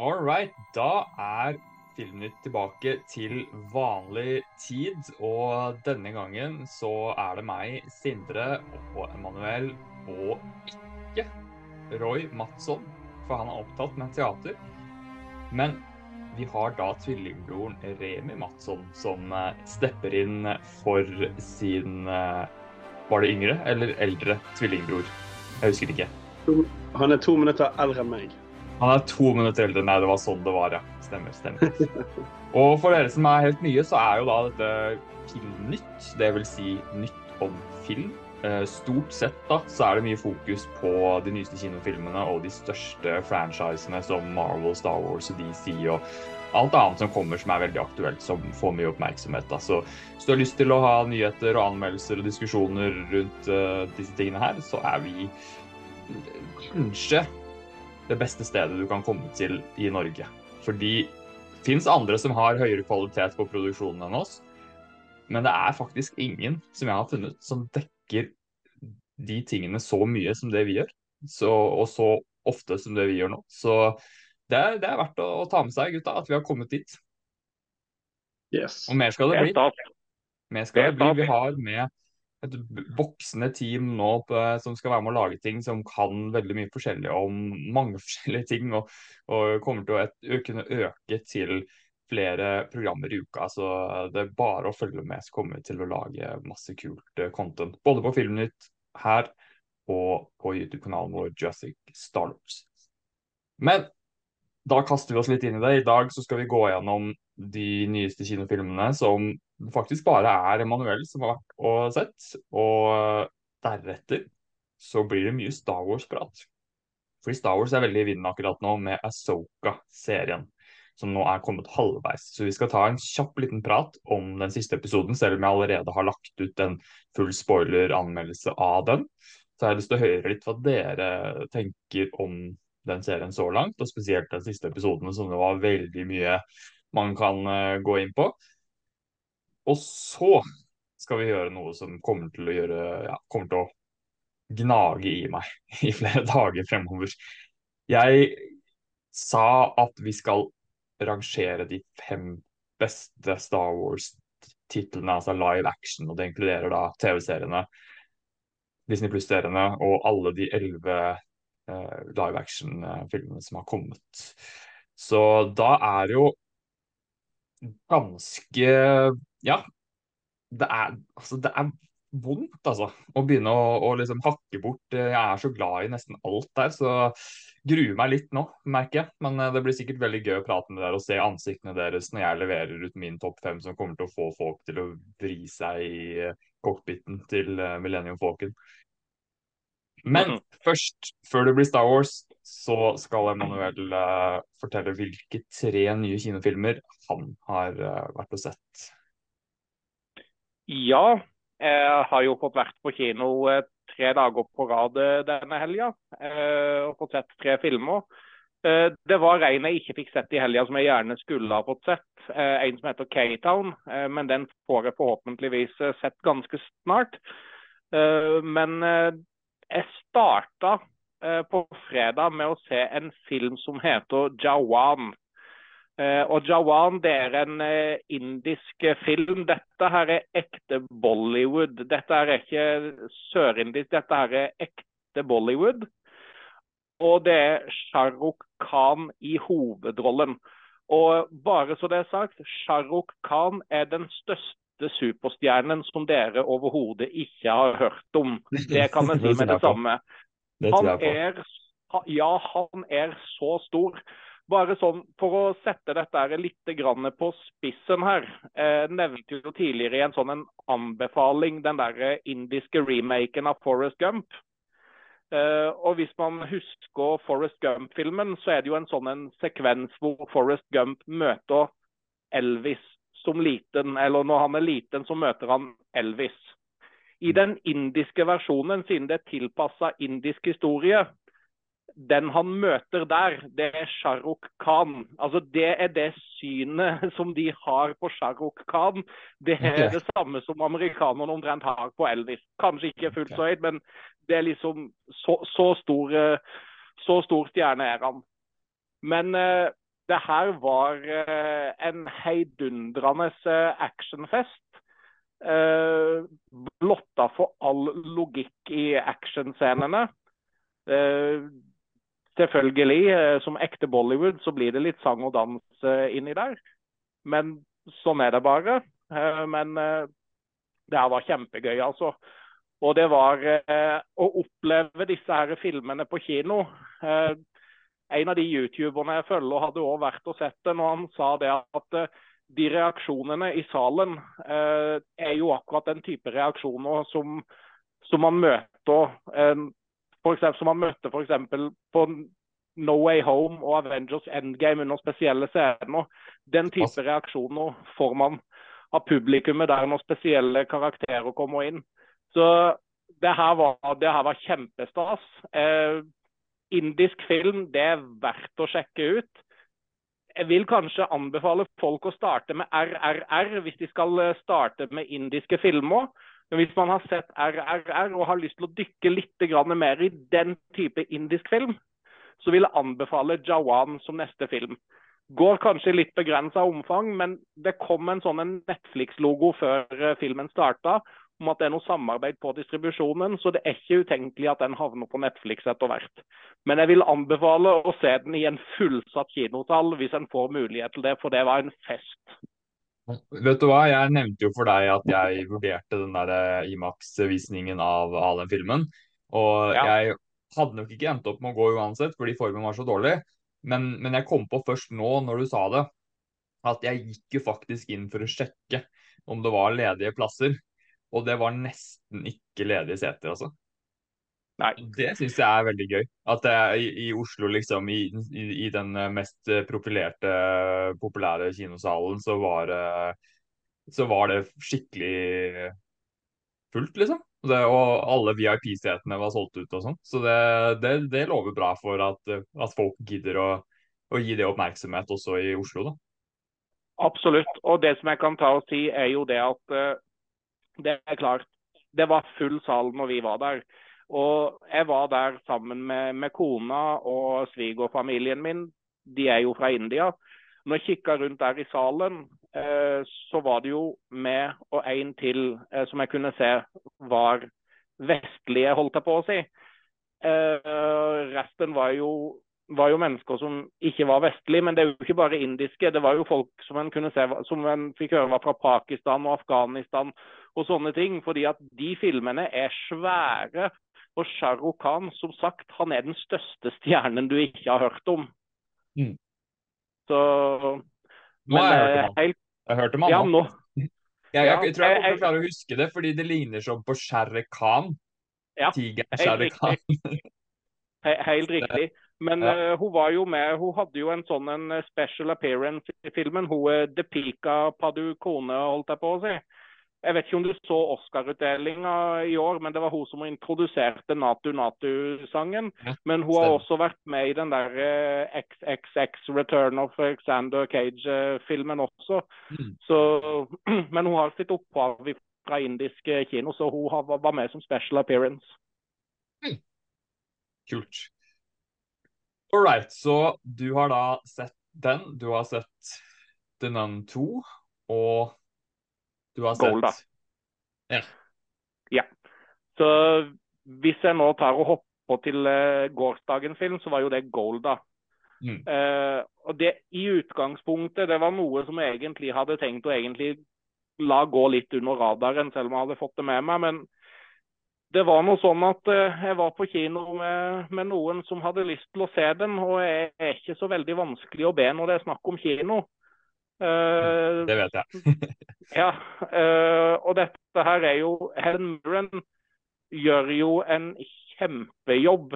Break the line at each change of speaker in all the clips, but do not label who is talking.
All right. Da er Filmnytt tilbake til vanlig tid. Og denne gangen så er det meg, Sindre og Emanuel, og ikke Roy Madsson, for han er opptatt med teater. Men vi har da tvillingbroren Remi Madsson som eh, stepper inn for sin eh, Var det yngre eller eldre tvillingbror? Jeg husker ikke.
Han er to minutter eldre enn meg.
Han er to minutter eldre. Nei, det var sånn det var, ja. Stemmer. stemmer. Og for dere som er helt nye, så er jo da dette Filmnytt. Det vil si nytt om film. Eh, Stort sett da, så er det mye fokus på de nyeste kinofilmene og de største franchisene som Marvel, Star Wars og DC og alt annet som kommer som er veldig aktuelt, som får mye oppmerksomhet. Da. Så hvis du har lyst til å ha nyheter og anmeldelser og diskusjoner rundt uh, disse tingene her, så er vi kanskje det beste stedet du kan komme til i Norge. Fordi det fins andre som har høyere kvalitet på produksjonen enn oss, men det er faktisk ingen som jeg har funnet som dekker de tingene så mye som det vi gjør, så, og så ofte som det vi gjør nå. Så det er, det er verdt å, å, ta med seg, gutta, at vi har kommet dit.
Yes.
Og mer skal det bli. Mer skal det bli. Vi har med et voksende team nå på, som skal være med å lage ting som kan veldig mye forskjellig om mange forskjellige ting, og, og kommer til å, et, kunne øke til flere programmer i uka. Så det er bare å følge med, så kommer vi til å lage masse kult uh, content. Både på Filmnytt her og på YouTube-kanalen vår Jurassic Startups. Men da kaster vi oss litt inn i det. I dag så skal vi gå gjennom de nyeste kinofilmene som faktisk bare er Emanuel som har vært og sett. Og deretter så blir det mye Star Wars-prat. Fordi Star Wars er veldig i vinden akkurat nå med Asoka-serien, som nå er kommet halvveis. Så vi skal ta en kjapp liten prat om den siste episoden, selv om jeg allerede har lagt ut en full spoiler-anmeldelse av den. Så jeg har lyst til å høre litt hva dere tenker om den serien så langt, og spesielt den siste episoden, som det var veldig mye man kan uh, gå inn på. Og så skal vi gjøre noe som kommer til å gjøre ja, kommer til å gnage i meg i flere dager fremover. Jeg sa at vi skal rangere de fem beste Star Wars-titlene, altså live action, og det inkluderer da TV-seriene, Disney Pluss-seriene og alle de elleve live action-filmene som har kommet. Så da er det jo ganske Ja, det er, altså, det er vondt, altså. Å begynne å, å liksom hakke bort. Jeg er så glad i nesten alt der, så gruer meg litt nå, merker jeg. Men det blir sikkert veldig gøy å prate med dere og se ansiktene deres når jeg leverer ut min topp fem, som kommer til å få folk til å vri seg i cockpiten til Millennium Falcon. Men mm. først, før det blir Star Wars, så skal Emanuel uh, fortelle hvilke tre nye kinofilmer han har uh, vært og sett.
Ja, jeg har jo fått vært på kino uh, tre dager på rad denne helga og fått sett tre filmer. Det var en jeg ikke fikk sett i helga som jeg gjerne skulle ha fått sett. En som heter K-Town, men den får jeg forhåpentligvis sett ganske snart. Men jeg starta eh, på fredag med å se en film som heter Jawan. Eh, og Jawan det er en eh, indisk film. Dette her er ekte Bollywood. Dette er ikke sørindisk, dette her er ekte Bollywood. Og det er Shahrukh Khan i hovedrollen. Og bare så det er sagt, Shahrukh Khan er den største superstjernen som dere overhodet ikke har hørt om. Det kan jeg si med det samme. Han er, ja, han er så stor. Bare sånn, For å sette dette litt på spissen her. Eh, nevnte jo tidligere i en sånn en anbefaling den der indiske remaken av Forest Gump. Eh, og Hvis man husker Forest Gump-filmen, så er det jo en sånn en sekvens hvor Forest Gump møter Elvis som liten, eller når han er liten, så møter han Elvis. I mm. den indiske versjonen, siden det er tilpassa indisk historie, den han møter der, det er Shahrukh Khan. Altså Det er det synet som de har på Shahrukh Khan. Det er okay. det samme som amerikanerne omtrent har på Elvis. Kanskje ikke fullt så høyt, men det er liksom så, så, stor, så stor stjerne er han. Men eh, det her var en heidundrende actionfest. blotta for all logikk i actionscenene. selvfølgelig, som ekte Bollywood, så blir det litt sang og dans inni der. Men sånn er det bare. men det her var kjempegøy, altså. Og det var eh, å oppleve disse her filmene på kino. Eh, en av de youtuberne jeg følger hadde også vært og sett det når han sa det at eh, de reaksjonene i salen eh, er jo akkurat den type reaksjoner som, som man møter eh, for eksempel, som man møtte f.eks. på No Way Home og Avengers Endgame under spesielle scener. Den type reaksjoner får man av publikummet der når spesielle karakterer kommer inn. Så det her var, det her var kjempestas. Eh, indisk film det er verdt å sjekke ut. Jeg vil kanskje anbefale folk å starte med RRR hvis de skal eh, starte med indiske filmer. Men hvis man har sett RRR og har lyst til å dykke litt mer i den type indisk film, så vil jeg anbefale Jawan som neste film. Går kanskje litt begrensa omfang, men det kom en sånn Netflix-logo før eh, filmen starta om at det er noe samarbeid på distribusjonen, så det er ikke utenkelig at den havner på Netflix etter hvert. Men jeg vil anbefale å se den i en fullsatt kinotall, hvis en får mulighet til det, for det var en fest.
Vet du hva, jeg nevnte jo for deg at jeg vurderte den der eh, Imax-visningen av, av, den filmen. Og ja. jeg hadde nok ikke endt opp med å gå uansett, fordi formen var så dårlig. Men, men jeg kom på først nå, når du sa det, at jeg gikk jo faktisk inn for å sjekke om det var ledige plasser. Og det var nesten ikke ledige seter, altså. Nei. Det syns jeg er veldig gøy. At det er i, i Oslo, liksom, i, i, i, den mest profilerte, populære kinosalen, så var, så var det skikkelig fullt, liksom. Det, og alle VIP-setene var solgt ut og sånn. Så det, det, det, lover bra for at, at folk gidder å, å, gi det oppmerksomhet også i Oslo, da.
Absolutt. Og det som jeg kan ta og si, er jo det at det er klart. Det var full sal når vi var der. Og jeg var der sammen med, med kona og svigerfamilien min. De er jo fra India. Når jeg kikka rundt der i salen, eh, så var det jo meg og en til eh, som jeg kunne se var vestlige, holdt jeg på å si. Eh, resten var jo var jo mennesker som ikke var vestlige, men det er jo ikke bare indiske. Det var jo folk som en se, som en fikk høre var fra Pakistan og Afghanistan og sånne ting. Fordi at de filmene er svære. Og Shah Rukh Khan, som sagt, han er den største stjernen du ikke har hørt om. Mm. Så
har jeg hørt om han. Helt, jeg hørt om han ja, nå. Jeg, jeg, jeg, tror jeg kommer til å klare å huske det, fordi det ligner sånn på Shere Khan. Ja, Tigeren Shere Khan.
Helt riktig. Men ja. uh, hun var jo med, hun hadde jo en sånn en eh, special appearance i filmen. Hun er eh, Depika Padukone, holdt jeg på å si. Jeg vet ikke om du så Oscar-utdelinga i år, men det var hun som introduserte Natu Natu-sangen. Ja, men hun har også vært med i den der XXX Return of Alexander Cage-filmen også. Mm. Så, men hun har sitt opphav fra indisk kino, så hun har, var med som special appearance.
Mm. Kult. All right, så du har da sett den. Du har sett The Nun 2, og du har sett
Gold, da.
Ja.
ja. Så hvis jeg nå tar og hopper til uh, gårsdagens film, så var jo det Gold, da. Mm. Uh, og det i utgangspunktet det var noe som jeg egentlig hadde tenkt å egentlig la gå litt under radaren, selv om jeg hadde fått det med meg. men det var noe sånn at uh, jeg var på kino med, med, noen som hadde lyst til å se den. Og jeg er ikke så veldig vanskelig å be når det er snakk om kino.
Uh, det vet jeg.
ja. Uh, og dette her er jo Helen Mirren gjør jo en kjempejobb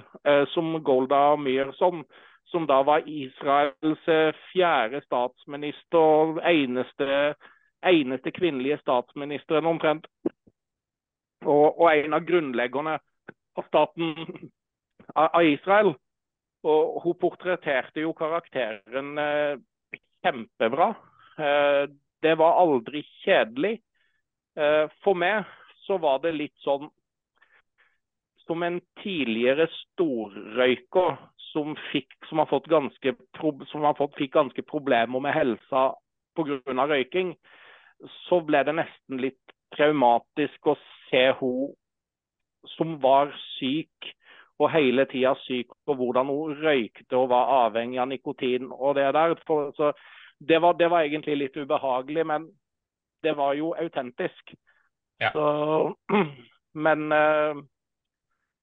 som Golda Myrson, som da var Israels fjerde statsminister, eneste, eneste kvinnelige statsministeren omtrent og, og en av grunnleggerne av staten av Israel. Og hun portretterte jo karakteren eh, kjempebra. Eh, det var aldri kjedelig. Eh, for meg så var det litt sånn Som en tidligere storrøyker som, fikk, som, har fått ganske, som har fått, fikk ganske problemer med helsa pga. røyking, så ble det nesten litt traumatisk å se hun som var syk og hele tida syk på hvordan hun røykte og var avhengig av nikotin og det der. Så det var, det var, egentlig litt ubehagelig, men det var jo autentisk. Ja. Så, men uh,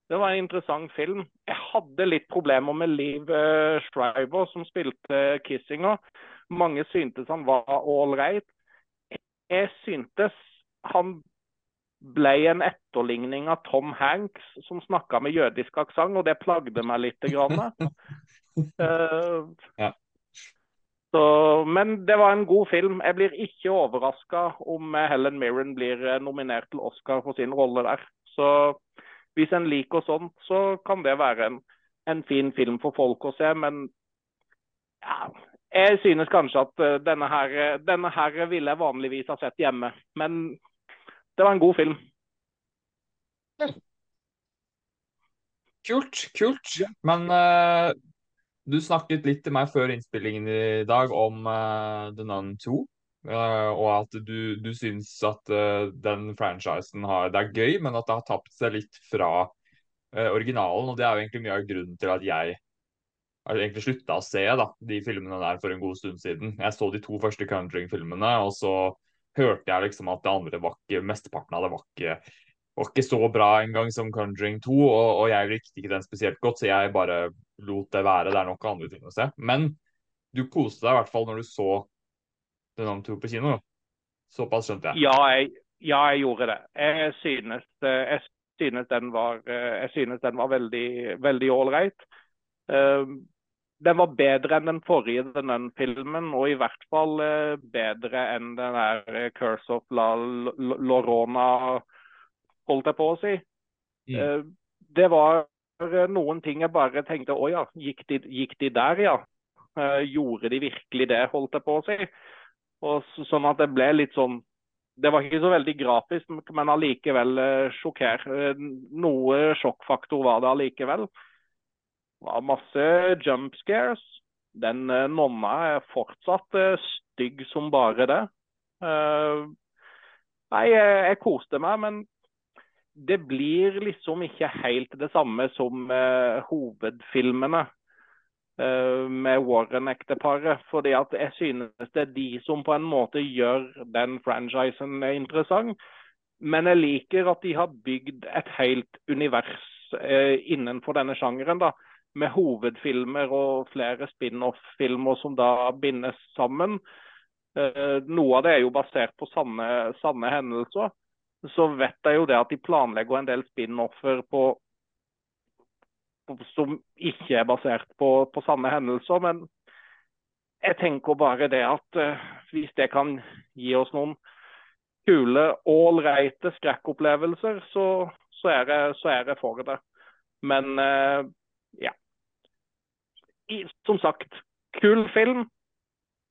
det var en interessant film. Jeg hadde litt problemer med Liv uh, Shriver, som spilte Kissinger. Mange syntes han var right. Jeg syntes han ble en etterligning av Tom Hanks, som snakka med jødisk aksent, og det plagde meg litt. Grann. uh, ja. så, men det var en god film. Jeg blir ikke overraska om Helen Mirren blir eh, nominert til Oscar for sin rolle der. Så hvis en liker sånt, så kan det være en, en fin film for folk å se. Men ja, jeg synes kanskje at uh, denne her, denne her ville jeg vanligvis ha sett hjemme. Men det var en god film.
Kult, kult. Men uh, du snakket litt til meg før innspillingen i dag om uh, The Nun 2. Uh, eh, og at du, du syns at den franchisen har, det er gøy, men at det har tapt seg litt fra originalen. Og det er jo egentlig mye av grunnen til at jeg har egentlig slutta å se da, de filmene der for en god stund siden. Jeg så de to første Conjuring-filmene, og så hørte jeg liksom at det andre var ikke, mesteparten av det var ikke, var ikke så bra engang som Conjuring 2, og, og, jeg likte ikke den spesielt godt, så jeg bare lot det være. Det er nok andre ting å se. Men du koste deg i hvert fall når du så den andre to på kino. Såpass skjønte
jeg. Ja, jeg, ja, jeg gjorde det. Jeg synes, jeg synes den var, jeg synes den var veldig ålreit. Den var bedre enn den forrige den filmen, og i hvert fall uh, bedre enn den der uh, Curse of La Lorona, holdt jeg på å si. Mm. Uh, det var noen ting jeg bare tenkte å ja, gikk de, gikk de der, ja? gjorde de virkelig det, holdt jeg på å si. Og så, sånn at det ble litt sånn det var ikke så veldig grafisk, men allikevel sjokker. Noe sjokkfaktor var det allikevel. Det var masse jump scares. Den uh, nonna er fortsatt uh, stygg som bare det. Uh, nei, jeg, koste meg, men det blir liksom ikke helt det samme som hovedfilmene med Warren-ekteparet. fordi at jeg synes det er de som på en måte gjør den franchisen interessant. Men jeg liker at de har bygd et helt univers innenfor denne sjangeren. da med hovedfilmer og flere spin-off-filmer som da bindes sammen. Eh, noe av det er jo basert på sanne, sanne, hendelser. Så vet jeg jo det at de planlegger en del spin-offer som ikke er basert på, på, sanne hendelser. Men jeg tenker bare det at eh, hvis det kan gi oss noen kule, ålreite skrekkopplevelser, så, så, er jeg, så er jeg for det. Men eh, ja som sagt, kul film.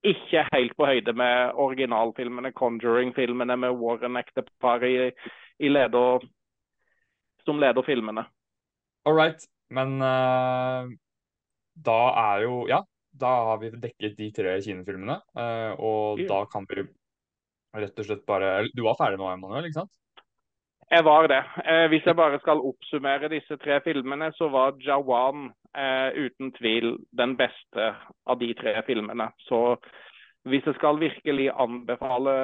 Ikke helt på høyde med originalfilmene, Conjuring-filmene med Warren-ekteparet i, i leder, som leder filmene.
All right. Men uh, da er jo Ja, da har vi dekket de tre kinofilmene. Uh, og yeah. da kan vi rett og slett bare Du var ferdig nå, Emanuel, ikke sant?
Jeg var det. Eh, hvis jeg bare skal oppsummere disse tre filmene, så var Jawan eh, uten tvil den beste av de tre filmene. Så hvis jeg skal virkelig anbefale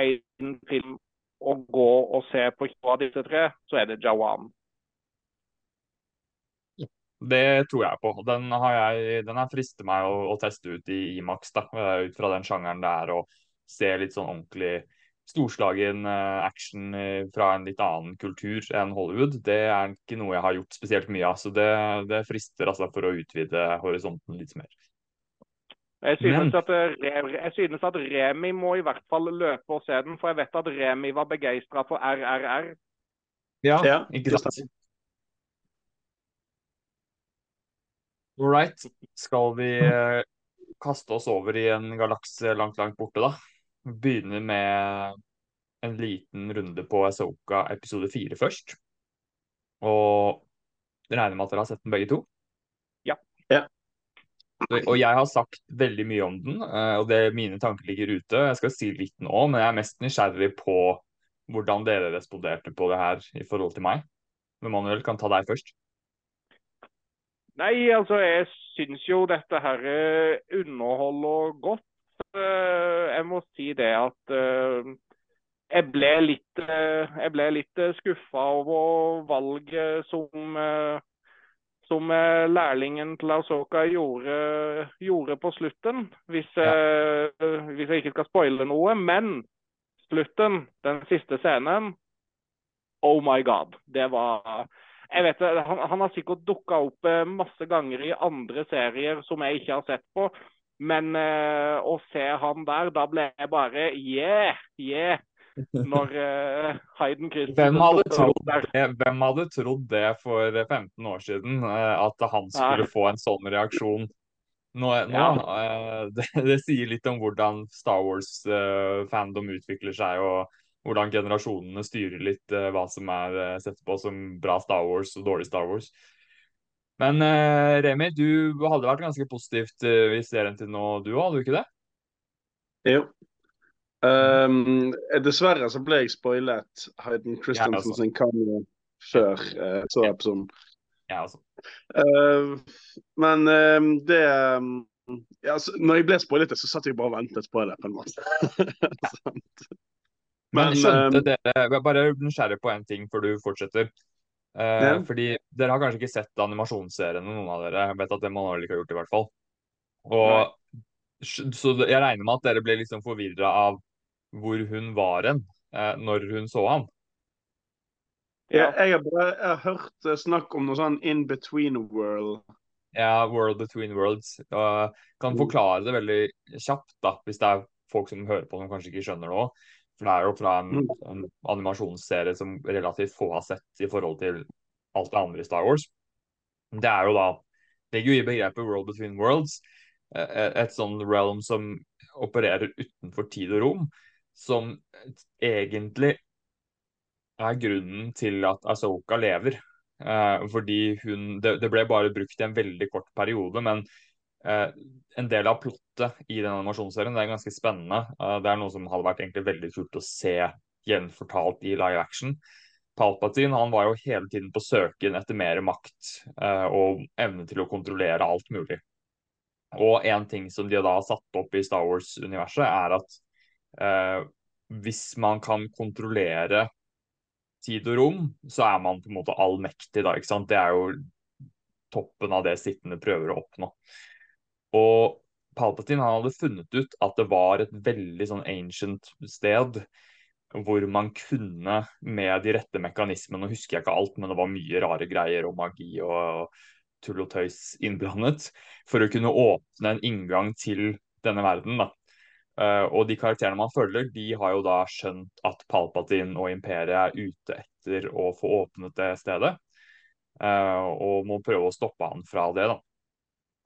en film å gå og se på av disse tre, så er det Jawan.
Det tror jeg på. Den har jeg, den her frister meg å, å, teste ut i IMAX, eh, ut fra den sjangeren det er, og se litt sånn ordentlig storslagen eh, action eh, fra en litt annen kultur enn Hollywood, det er ikke noe jeg har gjort spesielt mye av. Så det, det frister altså for å utvide horisonten litt mer.
Jeg synes, at, eh, jeg synes, at, Remi må i hvert fall løpe og se den, for jeg vet at Remi var begeistra for RRR.
Ja, ja, ikke sant. All right. Skal vi kaste oss over i en galakse langt, langt borte, da? Begynner med en liten runde på Asoka episode fire først. Og regner med at dere har sett den begge to?
Ja.
Og jeg har sagt veldig mye om den, eh, og det, mine tanker ligger ute. Jeg skal si litt nå, men jeg er mest nysgjerrig på hvordan dere responderte på det her i forhold til meg. Men Manuel kan ta deg først.
Nei, altså jeg syns jo dette her eh, underholder godt. Eh, jeg må si det at eh, jeg ble litt, jeg ble litt skuffa over valget som, som lærlingen til Asoka gjorde, gjorde på slutten. Hvis, ja. hvis, jeg ikke skal spoile noe. Men slutten, den siste scenen, oh my god. Det var jeg vet han, han har sikkert dukka opp eh, masse ganger i andre serier som jeg ikke har sett på. Men uh, å se han der, da ble jeg bare yeah, yeah. Når uh, Hayden Christensen
hvem det, hvem hadde trodd det for 15 år siden? Uh, at han skulle ja. få en sånn reaksjon? Nå, nå ja. det, det, sier litt om hvordan Star Wars-fandom utvikler seg. og hvordan generasjonene styrer litt hva som er sett på som bra Star Wars og dårlig Star Wars. Men uh, Remi, du hadde vært ganske positivt uh, i serien til nå, du òg, hadde du ikke det?
Jo. Um, dessverre så ble jeg spoilet Hayden Christensen sin kamera før jeg så episoden.
Ja, altså.
men det ja, så, når jeg ble spoilet, så satt jeg bare og ventet på det. på en måte.
Men, Men skjønte ehm, dere Jeg er bare nysgjerrig på en ting før du fortsetter. Ja. Fordi dere har kanskje ikke sett animasjonsseriene, noen av dere. Jeg vet at det man har ikke gjort, i hvert fall. Og, så jeg regner med at dere ble liksom forvirra av hvor hun var hen uh, når hun så ham.
Ja, jeg har bare jeg har hørt uh, snakk om noe sånn in between world.
Ja, world between worlds. Jeg kan mm. forklare det veldig kjapt, da, hvis det er folk som hører på som kanskje ikke skjønner det òg. For det er jo fra en, mm. en, animasjonsserie som relativt få har sett i forhold til alt det andre i Star Wars. Det er jo da Legger jo i begrepet World Between Worlds. Et, e, sånn realm som opererer utenfor tid og rom. Som egentlig er grunnen til at Asoka lever. Eh, fordi hun det, det, ble bare brukt i en veldig kort periode, men en del av plottet i den animasjonsserien det er ganske spennende. Eh, det er noe som hadde vært egentlig veldig kult å se gjenfortalt i live action. Palpatine han var jo hele tiden på søken etter mer makt eh, og evne til å kontrollere alt mulig. Og en ting som de da har satt opp i Star Wars-universet, er at eh, hvis man kan kontrollere tid og rom, så er man på en måte allmektig, da. ikke sant? Det er jo toppen av det sittende prøver å oppnå. Og Palpatine han hadde funnet ut at det var et veldig sånn ancient sted hvor man kunne med de rette mekanismene, nå husker jeg ikke alt, men det var mye rare greier og magi og tull og tøys innblandet, for å kunne åpne en inngang til denne verden. da. Uh, og de karakterene man følger, de har jo da skjønt at Palpatine og Imperiet er ute etter å få åpnet det stedet. Uh, og må prøve å stoppe han fra det. da.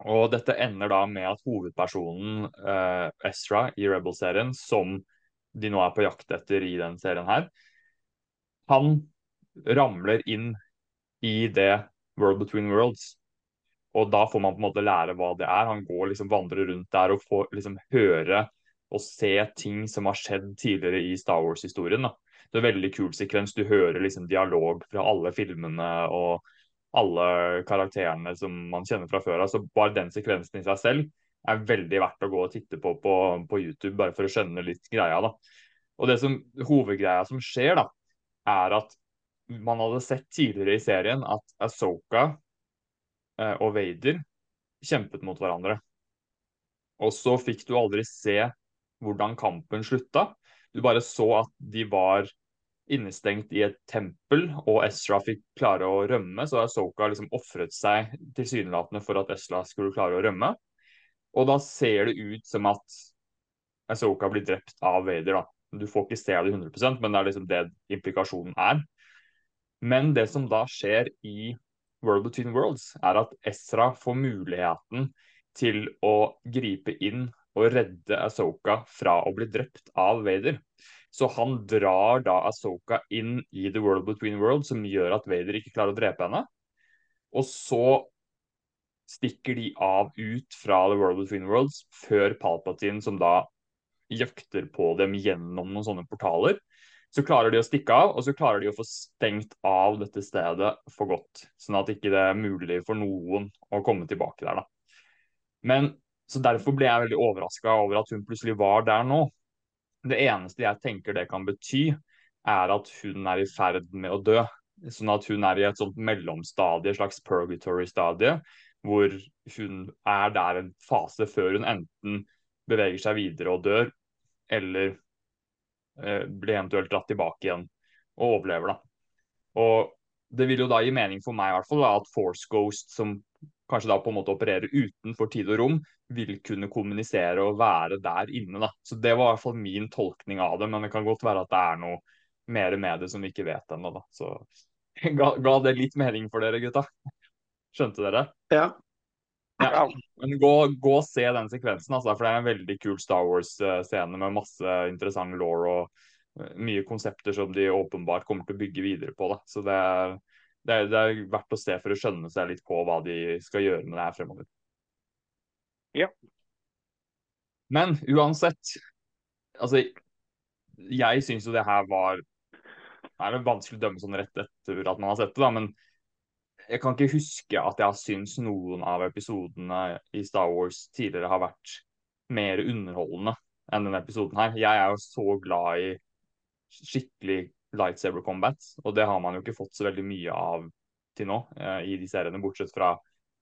Og dette ender da med at hovedpersonen uh, Ezra i Rebel-serien, som de nå er på jakt etter i den serien her, han ramler inn i det World Between Worlds. Og da får man på en måte lære hva det er. Han går liksom vandrer rundt der og får liksom høre og se ting som har skjedd tidligere i Star Wars-historien. Det er veldig kul sekvens. Du hører liksom dialog fra alle filmene og alle karakterene som man kjenner fra før av. Så bare den sekvensen i seg selv er veldig verdt å gå og titte på på, på YouTube, bare for å skjønne litt greia. da. Og det som hovedgreia som skjer, da, er at man hadde sett tidligere i serien at Asoka eh, og Vader kjempet mot hverandre. Og så fikk du aldri se hvordan kampen slutta. Du bare så at de var innestengt i et tempel, og Ezra fikk klare å rømme. Så Asoka liksom ofret seg tilsynelatende for at Ezra skulle klare å rømme. Og da ser det ut som at Asoka blir drept av Vader. da. Du får ikke se det 100% men det er liksom det implikasjonen er. Men det som da skjer i World Between Worlds, er at Ezra får muligheten til å gripe inn og redde Asoka fra å bli drept av Vader. Så han drar da Asoka inn i The World Between Worlds, som gjør at Vader ikke klarer å drepe henne. Og så stikker de av ut fra The World Between Worlds før Palpatine, som da jakter på dem gjennom noen sånne portaler. Så klarer de å stikke av, og så klarer de å få stengt av dette stedet for godt. Sånn at ikke det er mulig for noen å komme tilbake der, da. Men så Derfor ble jeg veldig overraska over at hun plutselig var der nå. Det eneste jeg tenker det kan bety, er at hun er i ferd med å dø. Sånn at hun er i et sånt mellomstadie, slags purgatory-stadie, hvor hun er der en fase før hun enten beveger seg videre og dør, eller eh, blir eventuelt dratt tilbake igjen og overlever. da. Og det vil jo da gi mening for meg i hvert fall da, at Force Ghost, som kanskje da på en måte opererer utenfor tid og rom, vil kunne kommunisere og være der inne. da. Så Det var i hvert fall min tolkning av det, men det kan godt være at det er noe mer med det som vi ikke vet ennå. Så ga, ga det litt mening for dere, gutta? Skjønte dere?
Ja.
Ja, men gå, gå, og se den sekvensen, altså, for det er en veldig kul Star Wars-scene med masse interessant law og eh, mye konsepter som de åpenbart kommer til å bygge videre på. Da. Så det er, det, er, det er, verdt å se for å skjønne seg litt på hva de skal gjøre med det her fremover.
Ja.
Men uansett, altså Jeg syns jo det her var Det er vanskelig å dømme sånn rett etter at man har sett det, da, men jeg kan ikke huske at jeg har syntes noen av episodene i Star Wars tidligere har vært mer underholdende enn denne episoden her. Jeg er jo så glad i skikkelig lightsaber combat, og det har man jo ikke fått så veldig mye av til nå eh, i de seriene, bortsett fra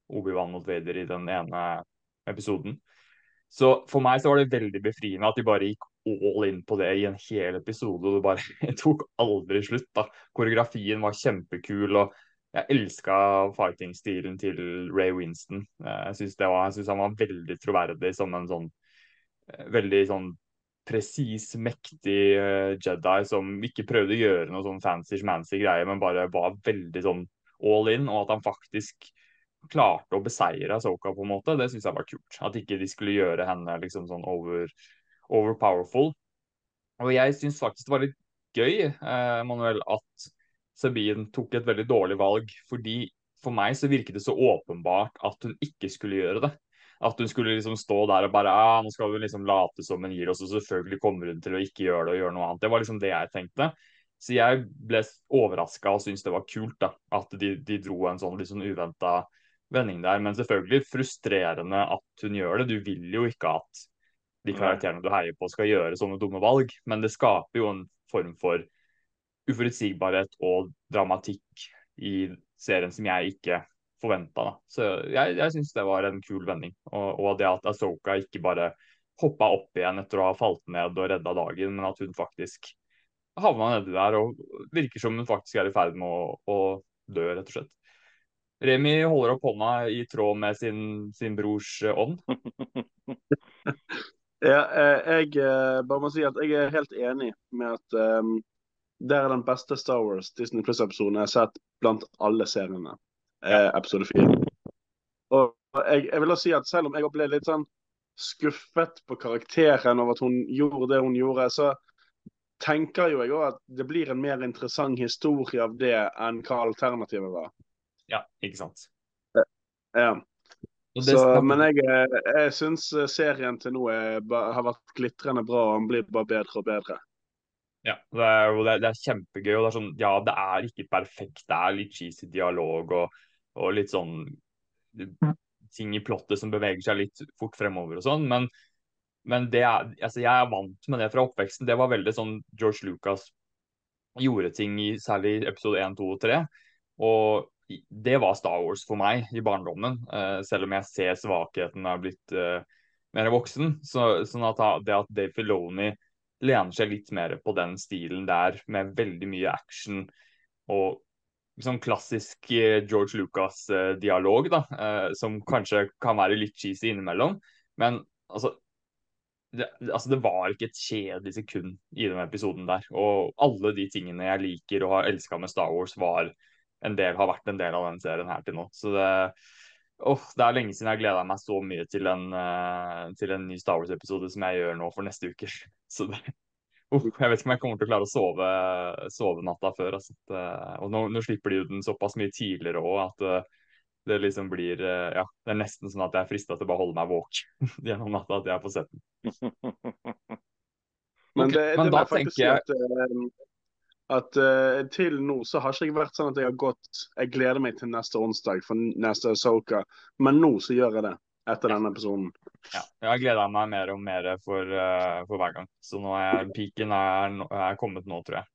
Obi-Wan mot Vader i den ene episoden. Så for meg så var det veldig befriende at de bare gikk all in på det i en hel episode, og det bare tok aldri slutt. da. Koreografien var kjempekul. og jeg elska fighting-stilen til Ray Winston. Eh, jeg syns han var veldig troverdig som en sånn eh, veldig sånn presis, mektig uh, Jedi som ikke prøvde å gjøre noe sånn fancy-schmancy greie, men bare var veldig sånn all in, og at han faktisk klarte å beseire Soka på en måte, det syns jeg var kult. At ikke de skulle gjøre henne liksom sånn over, overpowerful. Og jeg syns faktisk det var litt gøy, eh, Manuel, at Sabine tok et veldig dårlig valg. fordi For meg så virket det så åpenbart at hun ikke skulle gjøre det. At hun skulle liksom stå der og bare ah, nå skal hun liksom late som hun gir oss, og selvfølgelig kommer hun til å ikke gjøre det og gjøre noe annet. Det var liksom det jeg tenkte. Så jeg ble overraska og syntes det var kult da, at de, de dro en sånn litt sånn uventa vending der. Men selvfølgelig frustrerende at hun gjør det. Du vil jo ikke at de karakterene du heier på skal gjøre sånne dumme valg, men det skaper jo en form for uforutsigbarhet og dramatikk i serien som jeg ikke forventa. Så jeg, jeg syns det var en kul vending. Og, og det at Asoka ikke bare hoppa opp igjen etter å ha falt ned og redda dagen, men at hun faktisk havna nedi der og virker som hun faktisk er i ferd med å, å dø, rett og slett. Remi holder opp hånda i tråd med sin, sin brors ånd.
ja, eh, jeg eh, bare må si at jeg er helt enig med at um, det er den beste Star Wars Disney Plus-episoden jeg har sett blant alle seriene. Eh, episode fire. Og jeg, jeg, vil også si at selv om jeg ble litt sånn skuffet på karakteren over at hun gjorde det hun gjorde, så tenker jo jeg òg at det blir en mer interessant historie av det enn hva alternativet var.
Ja, ikke sant.
Ja. Så, men jeg, jeg syns serien til nå er, har vært glitrende bra, og den blir bare bedre og bedre.
Ja, det, er, det er, kjempegøy. og det er sånn, Ja, det er ikke perfekt. Det er litt cheesy dialog og, og litt sånn ting i plottet som beveger seg litt fort fremover og sånn. Men, men det er, altså jeg er vant med det fra oppveksten. Det var veldig sånn George Lucas gjorde ting i særlig episode 1, 2 og 3. Og det var Star Wars for meg i barndommen. Uh, selv om jeg ser svakheten er blitt uh, mer voksen. Så, sånn at det at Dave Filoni lener seg litt mer på den stilen der, med veldig mye action og sånn klassisk eh, George Lucas-dialog, da, eh, som kanskje kan være litt cheesy innimellom. Men altså det, altså det var ikke et kjedelig sekund i den episoden der. Og alle de tingene jeg liker og har elska med Star Wars, var en del, har vært en del av den serien her til nå. Så det, oh, det er lenge siden jeg gleda meg så mye til en, til en ny Star Wars-episode som jeg gjør nå for neste uke. Så det, uh, jeg vet ikke om jeg kommer til å klare å sove, sove natta før. Altså. Og nå, nå, slipper de den såpass mye tidligere òg at uh, det liksom blir eh, Ja, det er nesten sånn at jeg er frista til å bare holde meg våken gjennom natta at jeg er på setten.
Men, det, okay,
men
det
da
tenker jeg
tenker
at, eh, at uh, til nå så har ikke jeg vært sånn at jeg har gått Jeg gleder meg til neste onsdag for neste Soka, men nå så gjør jeg det. Etter denne episoden.
Ja, jeg har gleda meg mer og mer for, uh, for hver gang. Så nå er peaken er, er kommet nå, tror jeg.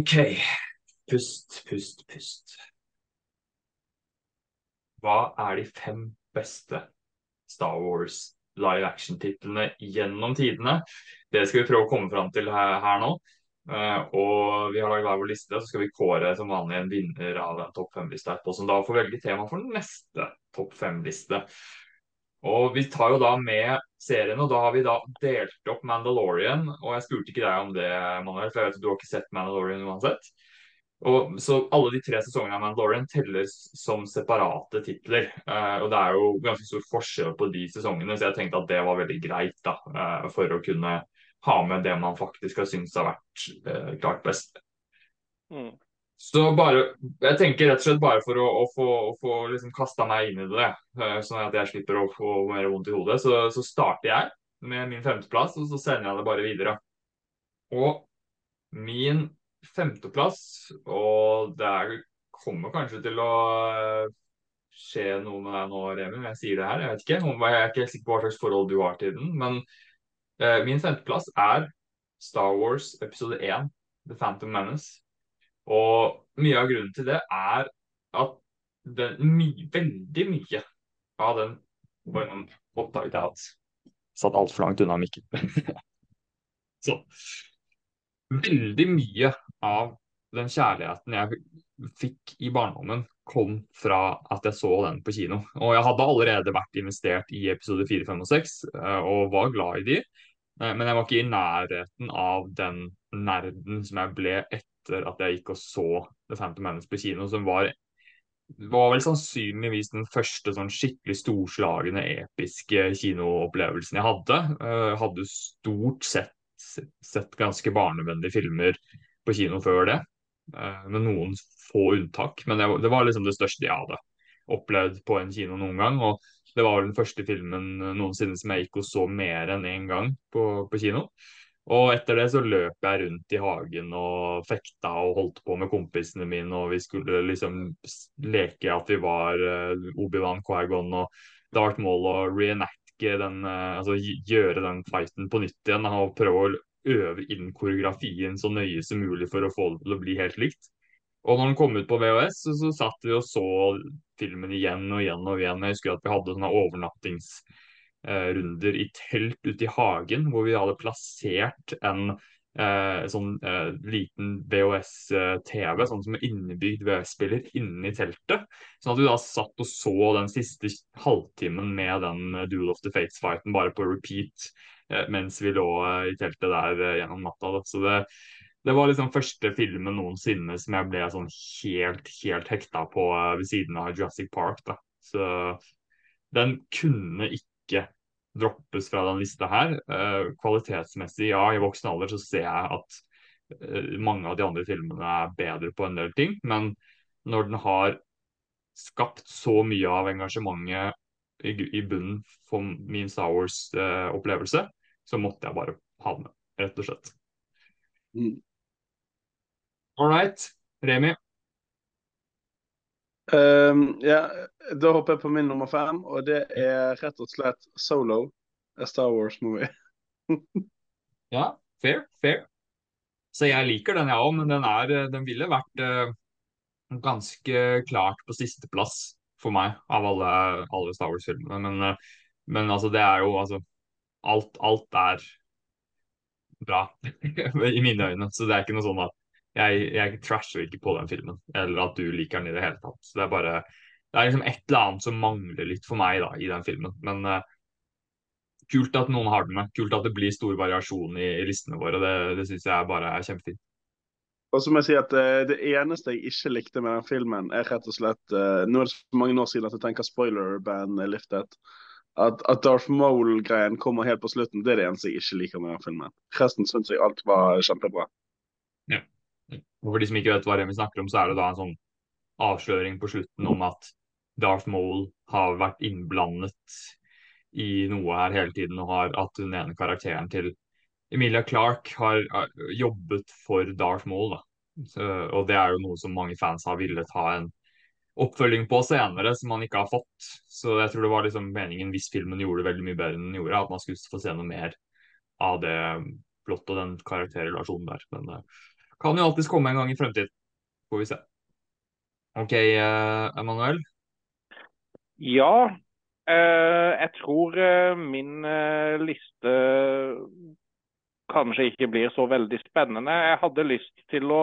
OK. Pust, pust, pust. Hva er de fem beste Star Wars live action-titlene gjennom tidene? Det skal vi prøve å komme fram til her, her nå. Eh, og vi har laget hver vår liste, så skal vi kåre som vanlig en vinner av en topp fem-liste etterpå, som da får velge tema for neste topp fem-liste. Og vi tar jo da med serien, og da har vi da delt opp Mandalorian. Og jeg spurte ikke deg om det, Manuel, for jeg vet at du har ikke sett Mandalorian uansett. Og, så alle de tre sesongene av Mandalorian telles som separate titler. Eh, og det er jo ganske stor forskjell på de sesongene, så jeg tenkte at det var veldig greit da, eh, for å kunne ha med det man faktisk har syntes har vært eh, klart best.
Mm.
Så bare, jeg tenker rett og slett bare for å, å få, å få liksom kasta meg inn i det, eh, sånn at jeg slipper å få mer vondt i hodet, så, så starter jeg med min femteplass, og så sender jeg det bare videre. Og min femteplass, og det er, kommer kanskje til å eh, skje noe med deg nå, Remi, når jeg sier det her. Jeg vet ikke, jeg er ikke helt sikker på hva slags forhold du har til den, men min femteplass er Star Wars episode 1, The Phantom Menace. Og mye av grunnen til det er at den, my, veldig mye av den oppdaget jeg at satt altfor langt unna mikken. Så veldig mye av den kjærligheten jeg fikk i barndommen, kom fra at jeg så den på kino. Og jeg hadde allerede vært investert i episode 4, 5 og 6, eh, og var glad i de. Eh, Men jeg var ikke i nærheten av den nerden som jeg ble etter at jeg gikk og så The Phantom Menace på kino, som var var vel sannsynligvis den første sånn skikkelig storslagne, episke kinoopplevelsen jeg hadde. Jeg hadde stort sett sett ganske barnevennlige filmer på kino før det, med noen få unntak. Men det, var- liksom det største jeg hadde opplevd på en kino noen gang. Og det var vel den første filmen noensinne som jeg gikk og så mer enn én gang på, på kino. Og etter det så løp jeg rundt i hagen og fekta og holdt på med kompisene mine, og vi skulle liksom leke at vi var uh, Obi-Wan Quaigon, og det har vært mål å reenacte den, eh, altså gjøre den fighten på nytt igjen, og prøve å øve inn koreografien så nøye som mulig for å få det til å bli helt likt. Og når den kom ut på VHS, så, så satt vi og så filmen igjen og igjen og igjen. Jeg husker at vi hadde sånne overnattingsrunder i telt ute i hagen, hvor vi hadde plassert en eh, sånn eh, liten VHS-TV, sånn som innebygd VHS-spiller, inni teltet. Sånn at vi da satt og så den siste halvtimen med den eh, Duel of the Fates-fighten bare på repeat eh, mens vi lå eh, i teltet der eh, gjennom natta. Da. Så det, det var liksom første filmen noensinne som jeg ble sånn helt, helt hekta på eh, ved siden av Jurassic Park. Da. Så den kunne ikke droppes fra den lista her. Eh, kvalitetsmessig, ja, i voksen alder så ser jeg at eh, mange av de andre filmene er bedre på en del ting, men når den har skapt så mye av engasjementet i, i bunnen for min Star Wars-opplevelse, så måtte jeg bare ha den med, rett og slett.
Mm.
All right, Remi.
Um, ja, da hopper jeg på min nummer fem, og det er rett og slett Solo. A Star Wars-movie.
Ja, fair, fair. Så jeg liker den, jeg òg, men den, er, den ville vært uh, ganske klart på sisteplass for meg av alle, alle Star Wars-filmene. Men, uh, men altså, det er jo altså Alt, alt er bra i mine øyne. Så det er ikke noe sånn at jeg, jeg trasher ikke på den filmen, eller at du liker den i det hele tatt. Så det er bare Det er liksom et eller annet som mangler litt for meg da, i den filmen. Men uh, kult at noen har den med. Kult at det blir stor variasjon i, i listene våre. Det, det syns jeg bare er kjempefint.
Og så må jeg si at eh, Det eneste jeg ikke likte med den filmen, er rett og slett uh, Nå er det så mange år siden at jeg tenker spoiler-band er liftet. At, at Darth Mole-greien kommer helt på slutten, det er det eneste jeg ikke liker med den filmen. Resten syns jeg alt var kjempebra.
For de som ikke vet hva Remi snakker om, så er det da en sånn avsløring på slutten om at Darth Maul har vært innblandet i noe her hele tiden, og har at den ene karakteren til Emilia Clark har jobbet for Darth Maul. da. Så, og det er jo noe som mange fans har villet ha en oppfølging på senere, som man ikke har fått. Så jeg tror det var liksom meningen, hvis filmen gjorde det veldig mye bedre enn den gjorde, at man skulle få se noe mer av det blått og den karakterrelasjonen der. Men det kan jo alltids komme en gang i fremtiden. Får vi se. OK, uh, Emanuel?
Ja. Uh, jeg tror uh, min liste kanskje ikke blir så veldig spennende. Jeg hadde lyst til å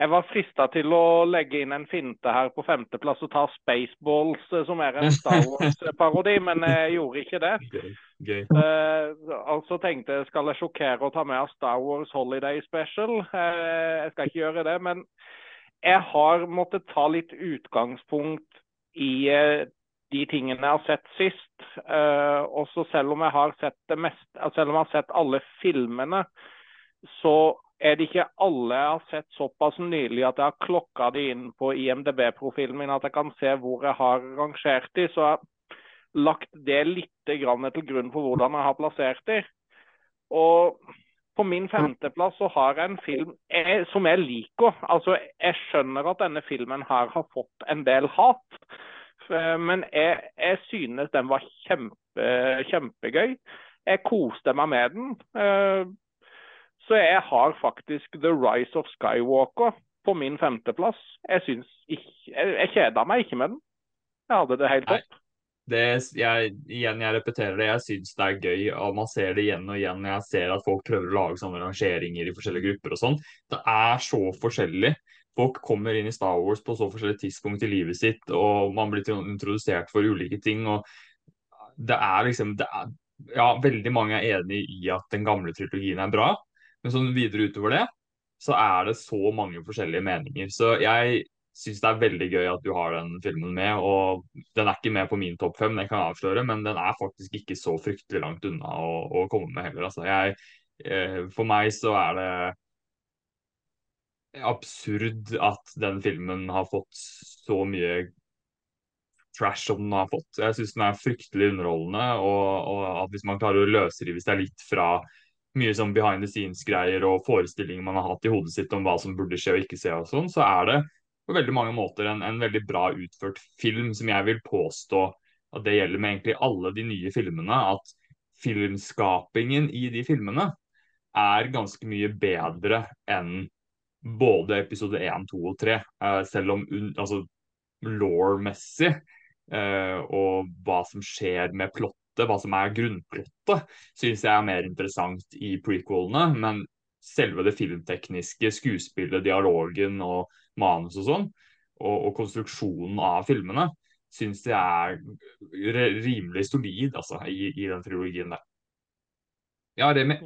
jeg var frista til å legge inn en finte her på femteplass og ta Spaceballs, som er en Star Wars-parodi, men jeg gjorde ikke det.
Gøy. Gøy.
Uh, altså tenkte jeg skal jeg sjokkere og ta med Star Wars Holiday Special. Uh, jeg skal ikke gjøre det, men jeg har måttet ta litt utgangspunkt i uh, de tingene jeg har sett sist. Uh, også selv om jeg har sett det mest, selv om jeg har sett alle filmene, så er det ikke alle jeg har sett såpass nylig at jeg har klokka de inn på IMDb-profilen min at jeg kan se hvor jeg har rangert de. Så jeg har lagt det litt til grunn for hvordan jeg har plassert de. Og på min femteplass så har jeg en film jeg, som jeg liker. Altså, Jeg skjønner at denne filmen her har fått en del hat. Men jeg, jeg synes den var kjempe, kjempegøy. Jeg koste meg med den. Så jeg har faktisk The Rise of Skywalker på min femteplass. Jeg syns ikke Jeg, jeg kjeda meg ikke med den. Jeg hadde det helt topp.
Det, jeg, igjen, jeg repeterer det. Jeg syns det er gøy. og Man ser det igjen og igjen. Jeg ser at folk prøver å lage sånne rangeringer i forskjellige grupper og sånn. Det er så forskjellig. Folk kommer inn i Star Wars på så forskjellige tidspunkt i livet sitt, og man blir introdusert for ulike ting. og det er liksom det er, Ja, veldig mange er enig i at den gamle trilogien er bra, men sånn videre utover det, så er det så mange forskjellige meninger. Så jeg syns det er veldig gøy at du har den filmen med. og Den er ikke med på min topp fem, det kan jeg avsløre, men den er faktisk ikke så fryktelig langt unna å, å komme med heller. Altså, jeg, eh, for meg så er det absurd at den filmen har fått så mye trash som den har fått. Jeg syns den er fryktelig underholdende, og, og, at hvis man klarer å løsrive seg litt fra mye sånn behind the scenes-greier og forestillinger man har hatt i hodet sitt om hva som burde skje og ikke skje og sånn, så er det på veldig mange måter en, en, veldig bra utført film, som jeg vil påstå at det gjelder med egentlig alle de nye filmene. At filmskapingen i de filmene er ganske mye bedre enn både episode 1, 2 og 3. Uh, eh, selv om altså, law-messig uh, og hva som skjer med plottet, hva som er grunnplottet, syns jeg er mer interessant i prequelene. Men selve det filmtekniske, skuespillet, dialogen og manus og sånn, og, og, konstruksjonen av filmene, syns jeg er rimelig solid altså, i, i, den trilogien der. Ja, Remi?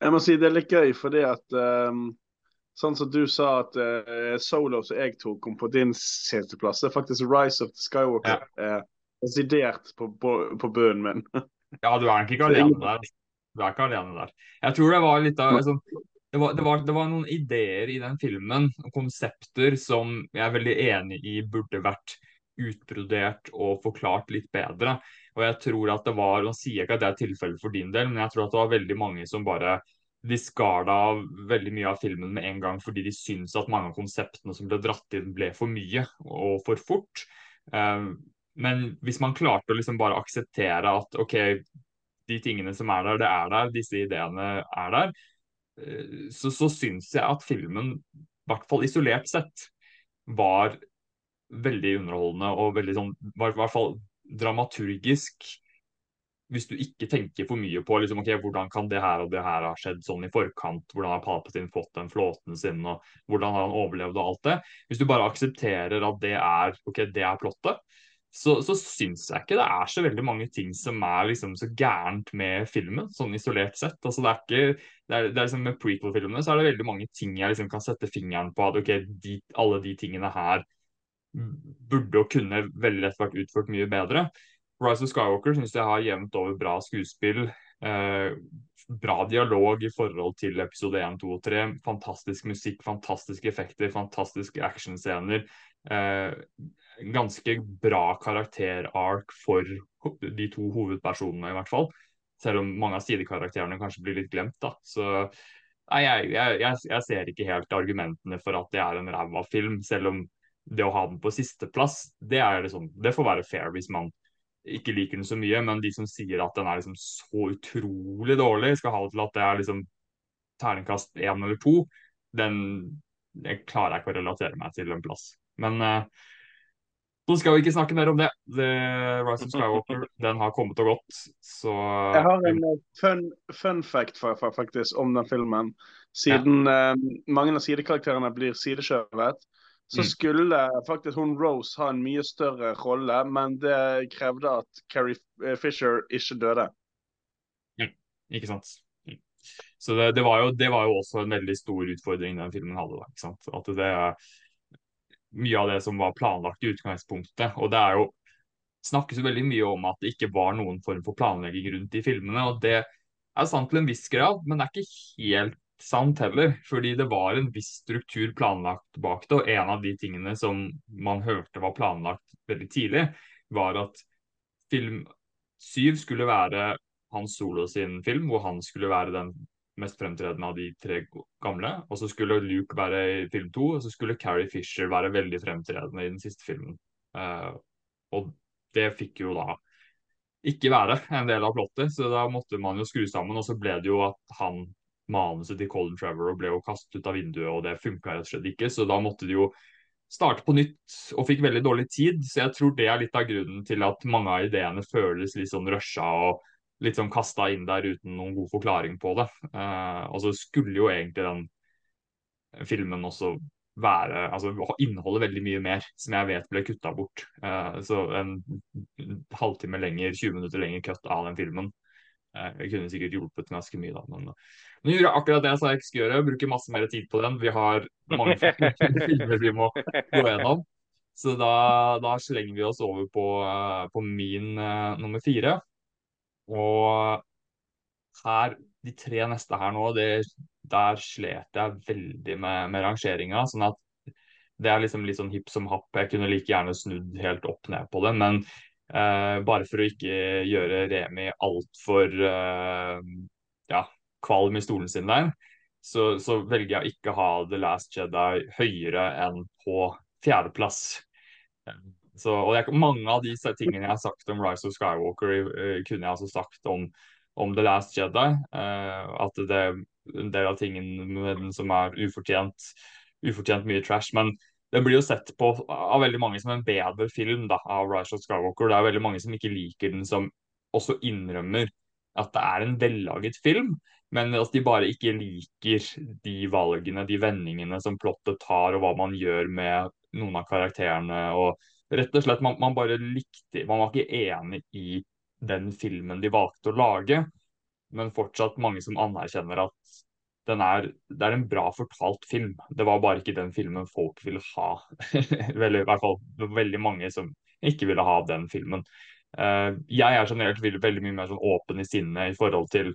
Jeg må si det er litt gøy, fordi at um, sånn som du sa at uh, Solo som jeg tok, kom på din sjetteplass, det er faktisk Rise of the Skywalker. Ja. Desidert på, på, på bunnen min.
ja, du er nok ikke alene der. Du er ikke alene der. Jeg tror det var litt av altså, det var, det, var, det var, noen ideer i den filmen og konsepter som jeg er veldig enig i burde vært utbrodert og forklart litt bedre. Og jeg tror at det var, Nå sier jeg ikke at det er tilfellet for din del, men jeg tror at det var veldig mange som bare discarda veldig mye av filmen med en gang fordi de syntes at mange av konseptene som ble dratt inn, ble for mye og for fort. Um, men hvis man klarte å liksom bare akseptere at OK, de tingene som er der, det er der, disse ideene er der, Eh, så, så syns jeg at filmen, i hvert fall isolert sett, var veldig underholdende og veldig sånn, var, i hvert fall dramaturgisk. Hvis du ikke tenker for mye på liksom, okay, hvordan kan det her og det her ha skjedd sånn i forkant, hvordan har Palpatine fått den flåten sin, og hvordan har han overlevd og alt det. Hvis du bare aksepterer at det er, okay, det er plottet, så, så syns jeg ikke det er så veldig mange ting som er liksom så gærent med filmen, sånn isolert sett. Altså det er ikke, det er, det er liksom Med prequel-filmene så er det veldig mange ting jeg liksom kan sette fingeren på at ok, de, alle de tingene her burde og kunne veldig lett vært utført mye bedre. Rise of Skywalker syns jeg har jevnt over bra skuespill. Eh, bra dialog i forhold til episode 1, 2 og 3. Fantastisk musikk, fantastiske effekter, fantastiske actionscener. Eh, ganske bra karakterark for de to hovedpersonene, i hvert fall. Selv om mange av sidekarakterene kanskje blir litt glemt. da. Så nei, jeg, jeg, jeg, ser ikke helt argumentene for at det er en ræva film, selv om det å ha den på sisteplass, det, liksom, det får være fair hvis man ikke liker den så mye, men de som sier at den er liksom så utrolig dårlig, skal ha det til at det er liksom terningkast én eller to, den klarer jeg ikke å relatere meg til en plass. Men uh, så skal vi ikke snakke mer om det. The Rise of Skywalker den har kommet og gått, så
Jeg har en eh, fun, fun fact for, for, faktisk om den filmen. Siden ja. uh, mange av sidekarakterene blir sideskjøvet, så mm. skulle faktisk hun Rose ha en mye større rolle, men det krevde at Carrie Fisher ikke døde.
Ja, ikke sant. Mm. Så det, det, var jo, det, var jo, også en veldig stor utfordring den filmen hadde. Da, ikke sant? At det mye av det som var planlagt i utgangspunktet. Og det er jo snakkes jo veldig mye om at det ikke var noen form for planlegging rundt de filmene. og det er sant til en viss grad, men det er ikke helt sant heller. Fordi det var en viss struktur planlagt bak det. Og en av de tingene som man hørte var planlagt veldig tidlig, var at film syv skulle være Hans Solo sin film, hvor han skulle være den mest fremtredende av de tre gamle. Og så skulle Luke være i film to, og så skulle Carrie Fisher være veldig fremtredende i den siste filmen. Uh, og det fikk jo da ikke være en del av plottet, så da måtte man jo skru sammen. Og så ble det jo at han manuset til Colin Trevor ble jo kastet ut av vinduet, og det funka rett og slett ikke. Så da måtte de jo starte på nytt og fikk veldig dårlig tid. Så jeg tror det er litt av grunnen til at mange av ideene føles litt sånn rusha og litt sånn kasta inn der uten noen god forklaring på det. Uh, og så skulle jo egentlig den filmen også være altså inneholde veldig mye mer, som jeg vet ble kutta bort. Uh, så en halvtime lenger, 20 minutter lenger kutt av den filmen. Jeg kunne sikkert hjulpet ganske mye, da. Men nå gjorde jeg akkurat det jeg sa jeg ikke skulle gjøre. Bruke masse mer tid på den. Vi har mange filmer vi må gå gjennom. Så da, da slenger vi oss over på, på min nummer fire. Og her, de tre neste her nå, det, der slet jeg veldig med, med rangeringa. sånn at det er liksom litt sånn hipp som happ. Jeg kunne like gjerne snudd helt opp ned på det. Men eh, bare for å ikke gjøre Remi altfor eh, ja, kvalm i stolen sin der, så, så, velger jeg ikke å ha The Last Jedi høyere enn på fjerdeplass. Så, og jeg, Mange av de tingene jeg har sagt om Rise of Skywalker, uh, kunne jeg altså sagt om, om The Last Jedi. Uh, at det er en del av tingene som er ufortjent, ufortjent mye trash. Men den blir jo sett på av veldig mange som en bedre film da, av Rise of Skywalker. Det er veldig mange som ikke liker den, som også innrømmer at det er en vellaget film. Men at de bare ikke liker de valgene, de vendingene som plottet tar, og hva man gjør med noen av karakterene. og Rett og slett, man, man, bare likte Man var ikke enig i den filmen de valgte å lage, men fortsatt mange som anerkjenner at er, det er en bra fortalt film. Det var bare ikke den filmen folk ville ha. Eller i hvert fall veldig mange som ikke ville ha den filmen. Uh, jeg er generelt veldig mye mer sånn åpen i sinnet i forhold til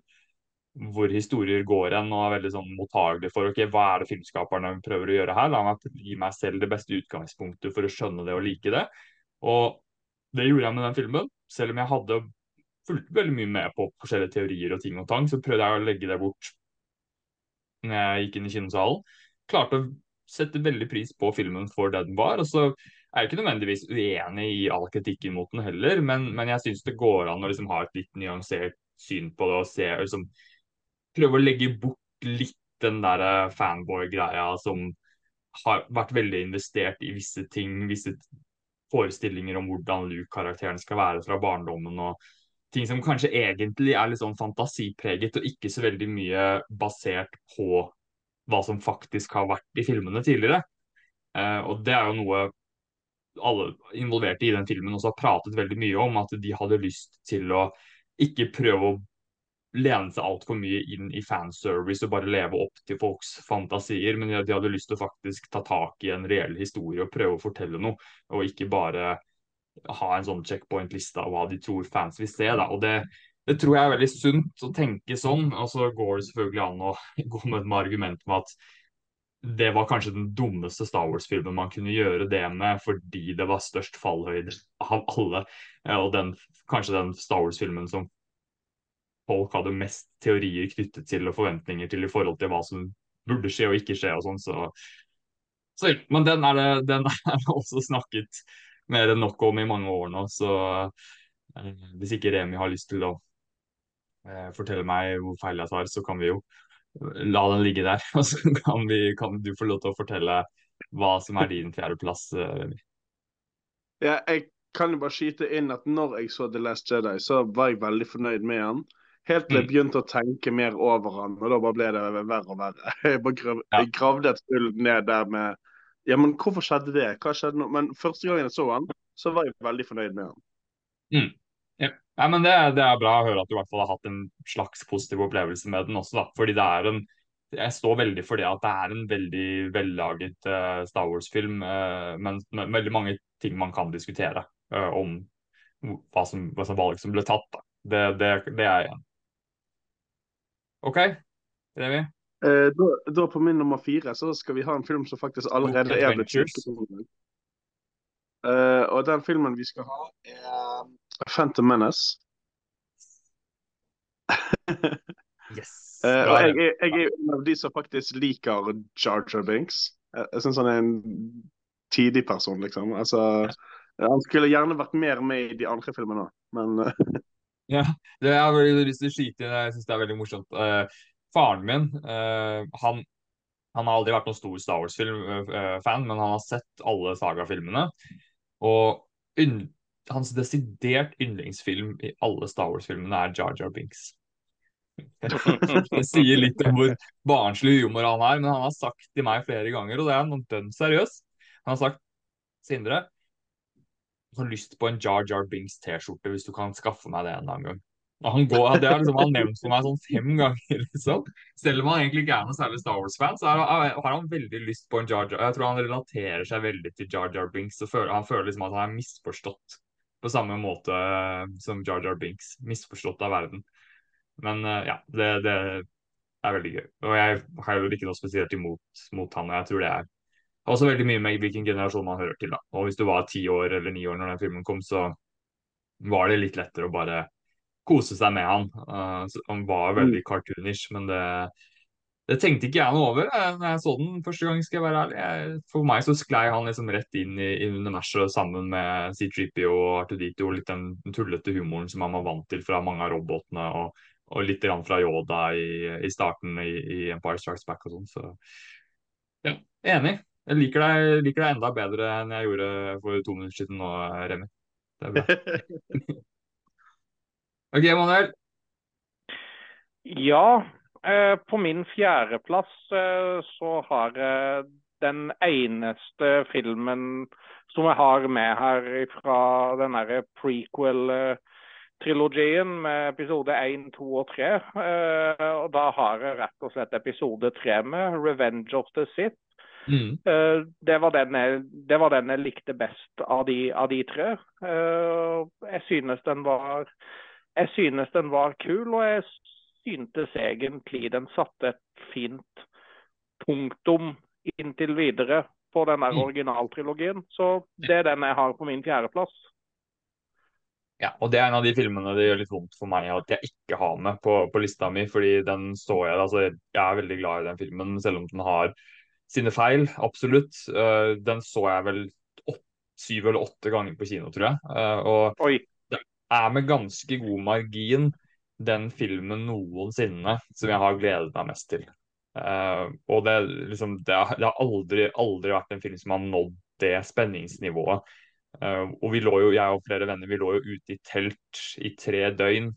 hvor historier går hen, og er veldig sånn mottagelig for ok, hva er det filmskaperne prøver å gjøre her. La meg gi meg selv det beste utgangspunktet for å skjønne det og like det. Og det gjorde jeg med den filmen. Selv om jeg hadde fulgt veldig mye med på forskjellige teorier og ting og tang, så prøvde jeg å legge det bort når jeg gikk inn i kinosalen. Klarte å sette veldig pris på filmen for det den var. og så er jeg ikke nødvendigvis uenig i all kritikken mot den heller, men, men jeg syns det går an å liksom ha et litt nyansert syn på det og se liksom, prøve å legge bort litt den der eh, fanboy-greia som har vært veldig investert i visse ting, visse forestillinger om hvordan Luke-karakteren skal være fra barndommen, og ting som kanskje egentlig er litt sånn fantasipreget og ikke så veldig mye basert på hva som faktisk har vært i filmene tidligere. Eh, og det er jo noe alle involverte i den filmen også har pratet veldig mye om, at de hadde lyst til å ikke prøve å lene seg altfor mye inn i fanservice og bare leve opp til folks fantasier, men de hadde lyst til å faktisk ta tak i en reell historie og prøve å fortelle noe, og ikke bare ha en sånn checkpoint-liste av hva de tror fans vil se. Da. Og det, det tror jeg er veldig sunt å tenke sånn. Og så går det selvfølgelig an å gå med et argument med at det var kanskje den dummeste Star Wars-filmen man kunne gjøre det med, fordi det var størst fallhøyde av alle. Og den, kanskje den Star Wars-filmen som folk hadde mest teorier knyttet til og forventninger til i forhold til hva som burde skje og ikke skje og sånn. Så, så, men den er, det, den er også snakket mer enn nok om i mange år nå, så eh, hvis ikke Remi har lyst til å eh, fortelle meg hvor feil jeg tar, så kan vi jo la den ligge der. Og så kan, vi, kan, du få lov til å fortelle hva som er din fjerdeplass, eh, Remi.
Ja, jeg kan jo bare skyte inn at når jeg så The Last Jedi, så var jeg veldig fornøyd med han. Helt til jeg mm. begynte å tenke mer over han, og da bare ble det verre og verre. Jeg, grav, jeg gravde et hull ned der med Ja, men hvorfor skjedde det? Hva skjedde nå? Men første gangen jeg så han, så var jeg veldig fornøyd med han.
Mm. Ja. ja. men det, det, er bra å høre at du i hvert fall har hatt en slags positiv opplevelse med den også. da, fordi det er en jeg står veldig for det at det er en veldig vellaget uh, Star Wars-film, uh, men med veldig mange ting man kan diskutere uh, om hva som, hva som valg som ble tatt. Da. Det, det, det er jeg enig OK, Remi?
Da, da, på min nummer fire så skal vi ha en film som faktisk allerede er blitt kjøpt. Uh, og den filmen vi skal ha, er Phantom Menace.
yes.
Uh, og jeg, jeg, jeg, er en av de som faktisk liker Jar Binks. Jeg, jeg syns han er en tidig person, liksom. Altså, han skulle gjerne vært mer med i de andre filmene òg, men.
Ja, det har veldig lyst til å skyte inn. Jeg syns det er veldig morsomt. faren min, han han har aldri vært noen stor Star Wars-fan, men han har sett alle Saga-filmene. Og hans desidert yndlingsfilm i alle Star Wars-filmene er Jar Jar Binks. det sier litt om hvor barnslig humor han er, men han har sagt til meg flere ganger, og det er noe dønn seriøst. Han har sagt Sindre, jeg har lyst på en Jar Jar Binks T-skjorte hvis du kan skaffe meg det en gang. Han går, det har liksom han nevnt for meg sånn fem ganger. liksom. Selv om han egentlig ikke er noe særlig Star Wars-fan, så har han veldig lyst på en Jar Jar. Jeg tror han relaterer seg veldig til Jar Jar Binks. og føler, Han føler liksom at han er misforstått på samme måte eh, som Jar Jar Binks. Misforstått av verden. Men eh, ja, det, det er veldig gøy. Og jeg har jo ikke noe spesielt imot mot han. og jeg tror det er også veldig mye med hvilken generasjon man hører til. da. Og hvis du var ti år eller ni år når den filmen kom, så var det litt lettere å bare kose seg med han. Uh, han var veldig mm. cartoonish, men det, det tenkte ikke jeg noe over da når jeg så den første gang. skal jeg være ærlig. Jeg, for meg så sklei han liksom rett inn i, i universet sammen med C-Trippy og Artudito og litt den tullete humoren som han var vant til fra mange av robotene. og, og litt grann fra Yoda i, i starten i, i, Empire Strikes Back og sånn. Så ja, enig. Jeg liker deg, liker deg enda bedre enn jeg gjorde for to minutter siden nå, Remi. Det er bra. OK, Manuel?
Ja, eh, på min fjerdeplass eh, så har jeg den eneste filmen som jeg har med her fra den prequel-trilogien med episode 1, 2 og 3. Eh, og da har jeg rett og slett episode 3 med, 'Revenge of the Sith'. Mm. Det, var jeg, det, var den jeg, likte best av de, av de tre. Jeg synes den var jeg synes den var kul, og jeg syntes egentlig den satte et fint punktum inntil videre på den der mm. originaltrilogien. Så det er den jeg har på min fjerdeplass.
Ja, og det er en av de filmene det gjør litt vondt for meg at jeg ikke har med på, på lista mi. fordi den så jeg, altså Jeg er veldig glad i den filmen, selv om den har sine feil. Absolutt. Uh, den så jeg vel åt, syv eller åtte ganger på kino, tror jeg. Uh, og Oi er med ganske god margin den filmen noensinne som jeg har gledet meg mest til. Uh, og det, liksom, det, har, det har aldri, aldri, vært en film som har nådd det spenningsnivået. Og vi lå jo, jeg og flere venner vi lå jo ute i telt i tre døgn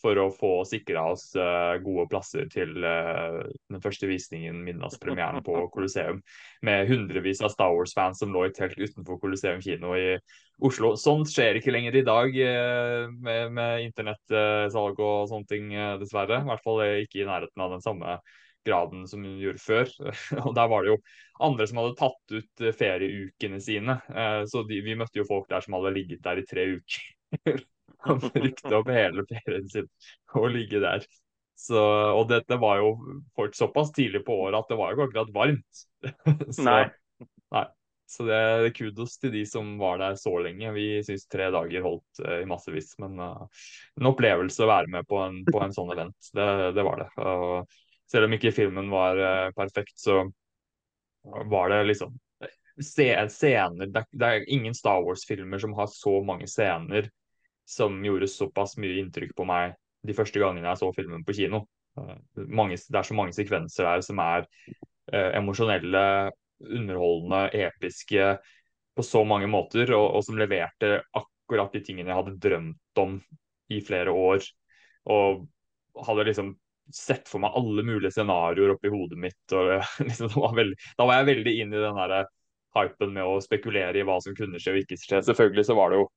for å få sikra oss uh, gode plasser til uh, den første visningen, midnattspremieren på Colosseum, med hundrevis av Star Wars-fans som lå i telt utenfor Colosseum kino i Oslo. Sånt skjer ikke lenger i dag uh, med, med internettsalg og sånne ting, dessverre. I hvert fall ikke i nærheten av den samme graden som hun gjorde før. og Der var det jo andre som hadde tatt ut ferieukene sine. Så de, vi møtte jo folk der som hadde ligget der i tre uker. Han brukte opp hele ferien sin å ligge der. Så, og dette var jo folk såpass tidlig på året at det var jo ikke akkurat varmt.
Så, nei.
nei. Så det er kudos til de som var der så lenge. Vi syns tre dager holdt uh, i massevis. Men uh, en opplevelse å være med på en, på en sånn event. Det, det var det. Og selv om ikke filmen var uh, perfekt, så var det liksom scener det, det er ingen Star Wars-filmer som har så mange scener som gjorde såpass mye inntrykk på meg de første gangene jeg så filmen på kino. Mange, det er så mange sekvenser der som er emosjonelle underholdende, episke på så mange måter, og, og, som leverte akkurat de tingene jeg hadde drømt om i flere år. Og hadde liksom sett for meg alle mulige scenarioer oppi hodet mitt. og liksom, var veldig, Da var jeg veldig inn i den der hypen med å spekulere i hva som kunne skje og ikke skje. Selvfølgelig så var det jo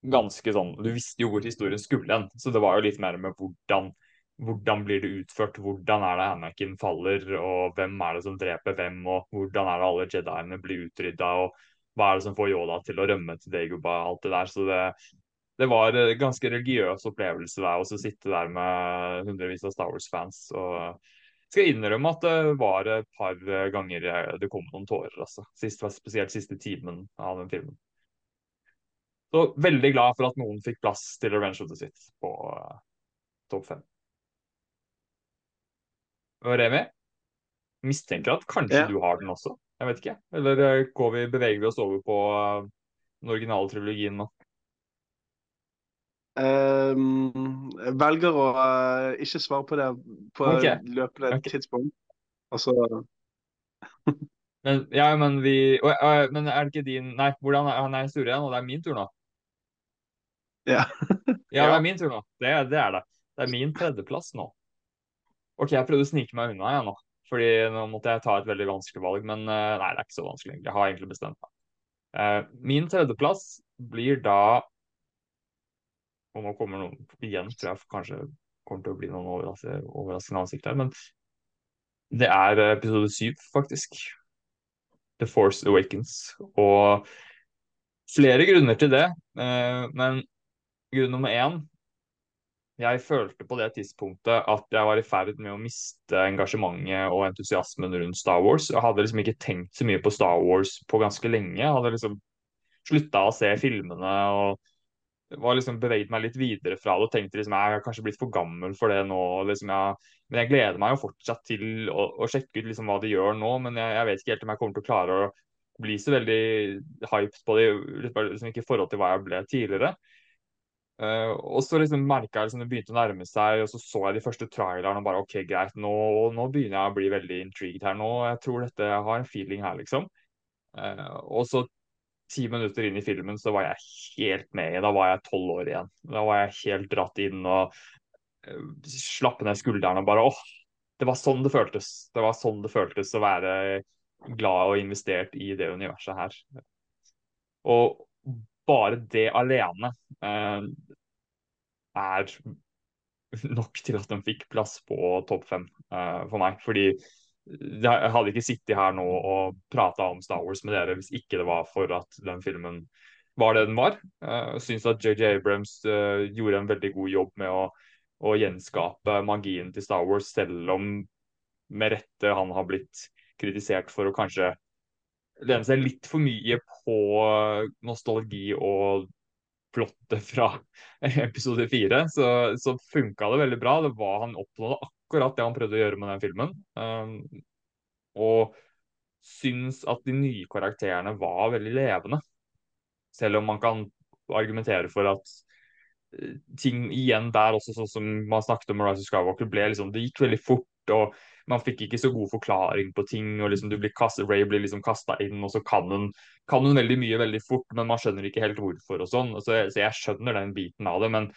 ganske sånn Du visste jo hvor historien skulle hen, så det var jo litt mer med hvordan hvordan blir det utført, hvordan er det Anakin faller, og hvem er det som dreper hvem, og hvordan er det alle Jediene blir utrydda, og hva er det som får Yoda til å rømme til Dagobah, alt det der. Så det, det var en ganske religiøs opplevelse der, å sitte der med hundrevis av Star Wars-fans. og skal innrømme at det var et par ganger det kom noen tårer, altså. Sist, spesielt siste timen av den filmen. Så veldig glad for at noen fikk plass til Revenge of the Sith på uh, topp fem. Og Remi, mistenker at kanskje ja. du har den også? Jeg vet ikke. Eller eh, går vi, beveger vi oss over på uh, den originale trilogien nå?
Um, jeg velger å uh, ikke svare på det på okay. løpende okay. tidspunkt. Altså
men, Ja, men vi uh, Men er det ikke din Nei, hvordan er, han er historien, og det er min tur nå?
Ja.
ja, det er min tur nå. Det, det er det. Det er min tredjeplass nå. OK, jeg prøvde å snike meg unna jeg nå. Fordi nå måtte jeg ta et veldig vanskelig valg. Men uh, nei, det er ikke så vanskelig. Jeg har egentlig bestemt meg. Uh, min tredjeplass blir da Og nå kommer noen igjen, tror jeg kanskje kommer til å bli noen overraskende ansikter her. Men det er episode syv, faktisk. The Force Awakens. Og flere grunner til det. Uh, men grunn nummer én jeg følte på det tidspunktet at jeg var i ferd med å miste engasjementet og entusiasmen rundt Star Wars. Jeg hadde liksom ikke tenkt så mye på Star Wars på ganske lenge. Jeg hadde liksom slutta å se filmene og var liksom beveget meg litt videre fra det og tenkte liksom jeg er kanskje blitt for gammel for det nå. Liksom jeg, men jeg gleder meg jo fortsatt til å, å sjekke ut liksom hva de gjør nå, men jeg, jeg, vet ikke helt om jeg kommer til å klare å bli så veldig hyped på det, liksom ikke i forhold til hva jeg ble tidligere. Uh, og så liksom merka jeg liksom det begynte å nærme seg, og så så jeg de første trailerne og bare OK, greit, nå, nå, begynner jeg å bli veldig intrigued her. Nå, Jeg tror dette jeg har en feeling her, liksom. Uh, og så ti minutter inn i filmen så var jeg helt med i Da var jeg tolv år igjen. Da var jeg helt dratt inn og uh, slapp ned skuldrene og bare åh, det var sånn det føltes. Det var sånn det føltes å være glad og investert i det universet her. Og bare det alene eh, er nok til at de fikk plass på topp fem eh, for meg. Fordi jeg hadde ikke sittet her nå og prata om Star Wars med dere hvis ikke det var for at den filmen var det den var. Jeg uh, syns at JJ Abrams uh, gjorde en veldig god jobb med å, å, gjenskape magien til Star Wars, selv om med rette han har blitt kritisert for å kanskje lene seg litt for mye på nostalgi og plottet fra episode fire, så, så funka det veldig bra. Det var Han oppnådde akkurat det han prøvde å gjøre med den filmen. Um, og syns at de nye karakterene var veldig levende. Selv om man kan argumentere for at eh, ting igjen der også, sånn som man snakket om Rise of Skywalker, ble liksom, det gikk veldig fort. og man fikk ikke så god forklaring på ting. og liksom blir kastet, Ray blir liksom kasta inn, og så kan hun, kan hun, veldig mye veldig fort, men man skjønner ikke helt hvorfor og sånn. Så, så, jeg skjønner den biten av det, men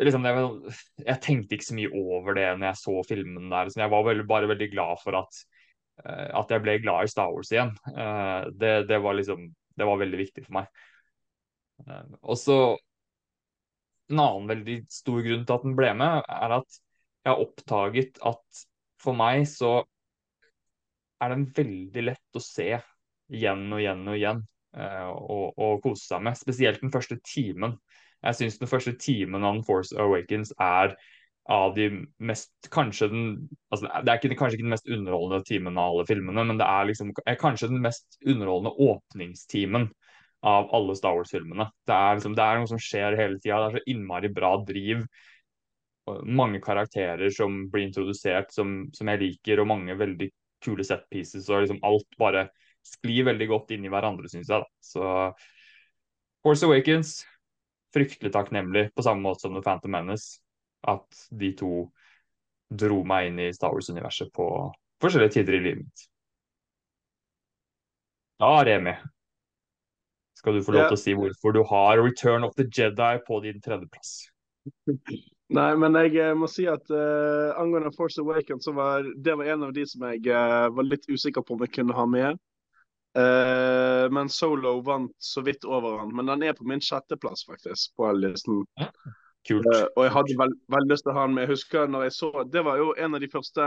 liksom, jeg, jeg, tenkte ikke så mye over det når jeg så filmen der. Så jeg var veldig, bare veldig glad for at, uh, at jeg ble glad i Star Wars igjen. Uh, det, det, var liksom Det var veldig viktig for meg. Uh, og så En annen veldig stor grunn til at den ble med, er at jeg har oppdaget at for meg så er den veldig lett å se igjen og igjen og igjen. uh, og, og, kose seg med. Spesielt den første timen. Jeg syns den første timen av Force Awakens er av de mest Kanskje den altså Det er ikke, kanskje ikke den mest underholdende timen av alle filmene, men det er liksom er kanskje den mest underholdende åpningstimen av alle Star Wars-filmene. Det, liksom, det, er noe som skjer hele tida. Det er så innmari bra driv. Mange karakterer som blir introdusert som, som jeg liker, og mange veldig kule set pieces. Og liksom alt bare sklir veldig godt inn i hverandre, syns jeg. Da. Så Force Awakens, fryktelig takknemlig, på samme måte som The Phantom Menace, at de to dro meg inn i Star Wars-universet på forskjellige tider i livet mitt. Da, Remi, skal du få lov til å si hvorfor du har Return of the Jedi på din tredjeplass.
Nei, men jeg eh, må si at uh, angående Force Awakens, så var det var en av de som jeg uh, var litt usikker på om jeg kunne ha med. Uh, men Solo vant så vidt over han. Men han er på min sjetteplass, faktisk, på listen.
Kult.
og jeg hadde veldig vel lyst til å ha han med. Jeg husker når jeg så Det var jo en av de første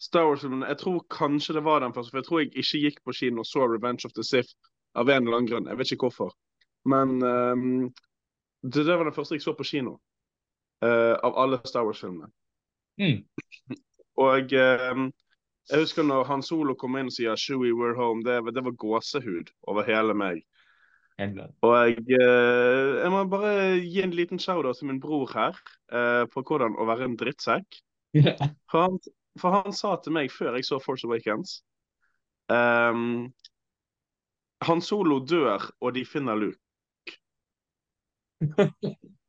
Star Wars-filmene Jeg tror kanskje det var den første, for jeg tror jeg ikke gikk på kino og så Revenge of the Sith av en eller annen grunn. Jeg vet ikke hvorfor. Men um, det, det, var det første jeg så på kino. Uh, av alle Star Wars-filmene.
Mm.
Og um, jeg husker når Han Solo kom inn og sier 'Shui, we're home'. Det, det var gåsehud over hele meg. Og jeg, uh, jeg må bare gi en liten shout-out til min bror her uh, på hvordan å være en drittsekk. For, han, for han sa til meg før jeg så Force Awakens um, han Solo dør, og de finner Luke.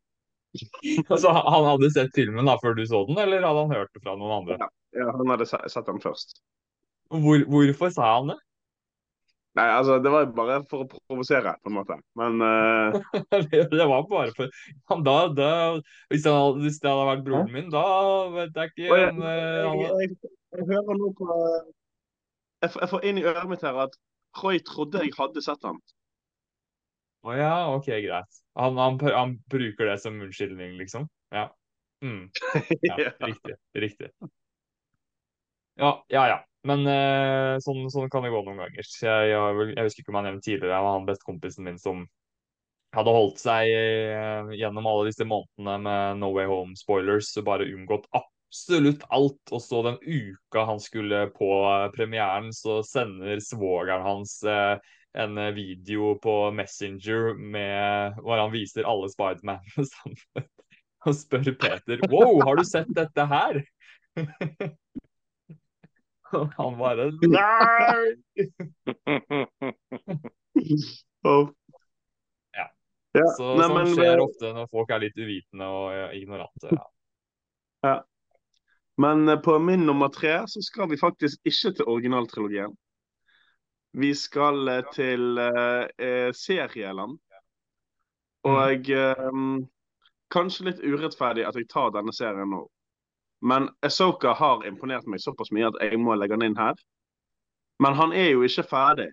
altså, han hadde sett filmen da før du så den, eller hadde han hørt det fra noen andre?
Ja, ja han hadde sett den først.
Hvor, hvorfor sa han det?
Nei, altså, Det var bare for å provosere, på en måte. Men uh...
Det var bare for da, da, hvis, det hadde, hvis, det hadde vært broren min, da vet jeg ikke
jeg, jeg, jeg, jeg, hører nå på jeg, får inn i øret mitt her at Roy trodde jeg hadde sett ham.
Å ja, OK, greit. Han, han, han, bruker det som unnskyldning, liksom? Ja. Mm. ja. Riktig. Riktig. Ja, ja. ja. Men uh, sånn, sånn, kan det gå noen ganger. Jeg, jeg, jeg husker ikke om jeg nevnte tidligere, var han bestekompisen min som hadde holdt seg uh, gjennom alle disse månedene med No Way Home-spoilers bare unngått absolutt alt. Og så den uka han skulle på premieren, så sender svogeren hans eh, en video på Messenger med, hvor han viser alle Spidermanene sammen. Og spør Peter Wow, har du sett dette her? Og han bare Nei! ja. Så, sånn skjer ofte når folk er litt uvitende og ignorante. Ja.
ja. Men eh, på min nummer tre så skal vi faktisk ikke til originaltrilogien. Vi skal eh, til uh, serieland. Og um, kanskje litt urettferdig at jeg tar denne serien nå. Men Asoka har imponert meg såpass mye at jeg må legge den inn her. Men han er jo ikke ferdig.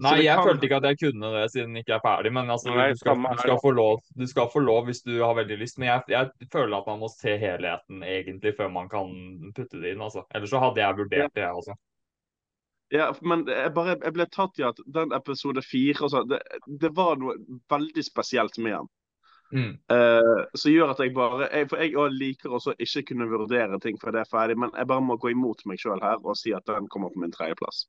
Nei, jeg kan... følte ikke at jeg kunne det siden den ikke er ferdig. Men altså, Nei, du, skal, du, skal få lov, du skal få lov hvis du har veldig lyst. Men jeg, jeg, føler at man må se helheten egentlig før man kan putte det inn. Altså. Ellers så hadde jeg vurdert det, jeg også.
Ja, men jeg, bare, jeg ble tatt i at den episode fire altså, det, det, var noe veldig spesielt med den.
Mm.
Uh, som gjør at jeg bare jeg, For jeg liker også ikke kunne vurdere ting før det er ferdig, men jeg bare må gå imot meg sjøl her og si at den kommer på min tredjeplass.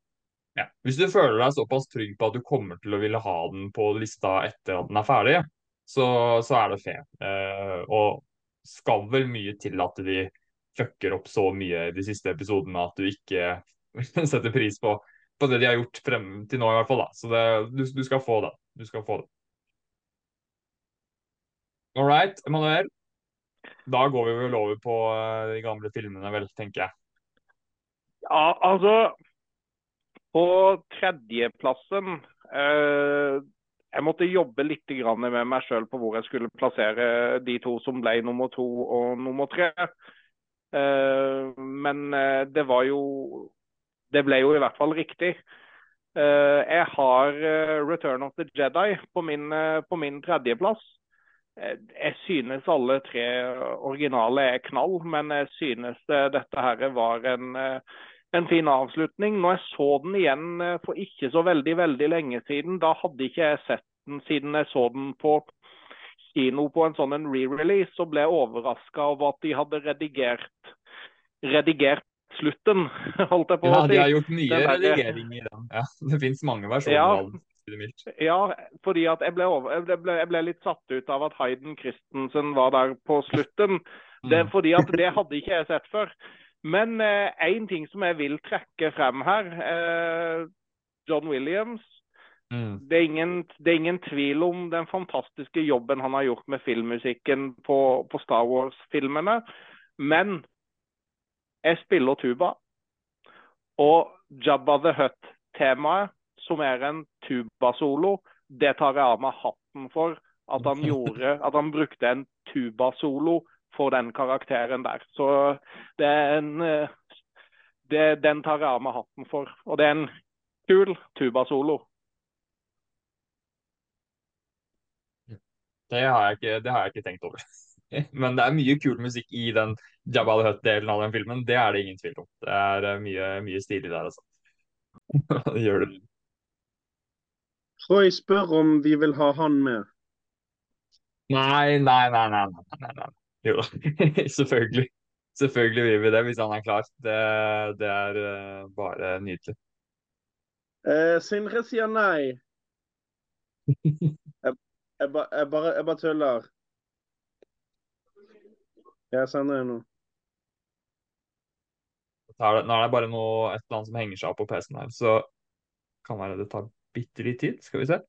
Ja. Hvis du føler deg såpass trygg på at du kommer til å ville ha den på lista etter at den er ferdig, så, så er det fair. Uh, og skal vel mye til at de fucker opp så mye i de siste episodene at du ikke setter pris på, på, det de har gjort frem til nå, i hvert fall. Da. Så det, du, du, skal få det. Du skal få det. All right, Emanuel. Da går vi vel over på uh, de gamle filmene, vel, tenker jeg.
Ja, altså på tredjeplassen eh, Jeg måtte jobbe litt med meg sjøl på hvor jeg skulle plassere de to som ble nummer to og nummer tre. Eh, men eh, det var jo Det ble jo i hvert fall riktig. Eh, jeg har eh, Return of the Jedi på min, eh, på min tredjeplass. Jeg synes alle tre originale er knall, men jeg synes dette her var en en fin avslutning. Når jeg så den igjen for ikke så veldig veldig lenge siden, da hadde ikke jeg sett den siden jeg så den på kino på en sånn re-release, så ble overraska over at de hadde redigert, redigert slutten, holdt jeg på å
si. Ja,
de
har gjort nye den redigeringer. Ja, det finnes mange versjoner
ja,
av den.
Ja, fordi at jeg ble, over, jeg, ble, jeg ble, litt satt ut av at Hayden Christensen var der på slutten. Det, mm. fordi at det hadde ikke jeg sett før. Men én eh, ting som jeg vil trekke frem her eh, John Williams. Mm. Det, er ingen, det, er ingen, tvil om den fantastiske jobben han har gjort med filmmusikken på, på Star Wars-filmene. Men jeg spiller tuba. Og Jabba the Hutt-temaet, som er en tubasolo, det tar jeg av meg hatten for at han gjorde. At han brukte en tubasolo for den karakteren der. Så det er en det, Den tar jeg av meg hatten for. Og det er en kul tubasolo.
Det har, jeg ikke, det har jeg ikke tenkt over. Men det er mye kul musikk i den Jabba the Hutt-delen av den filmen. Det er det ingen tvil om. Det er eh, mye, mye stilig der, altså. det gjør det.
Troy spør om vi vil ha han med.
Nei, nei, nei, nei. nei, nei. Jo da, selvfølgelig. Selvfølgelig vil vi det hvis han er klar. Det, det er uh, bare nydelig.
Eh, Sindre sier nei. jeg, jeg, ba, jeg, bare, jeg bare tuller. Jeg sender det nå.
Nå er det bare noe, et eller annet som henger seg opp på PC-en her, så kan være det tar bitte litt tid. Skal vi se.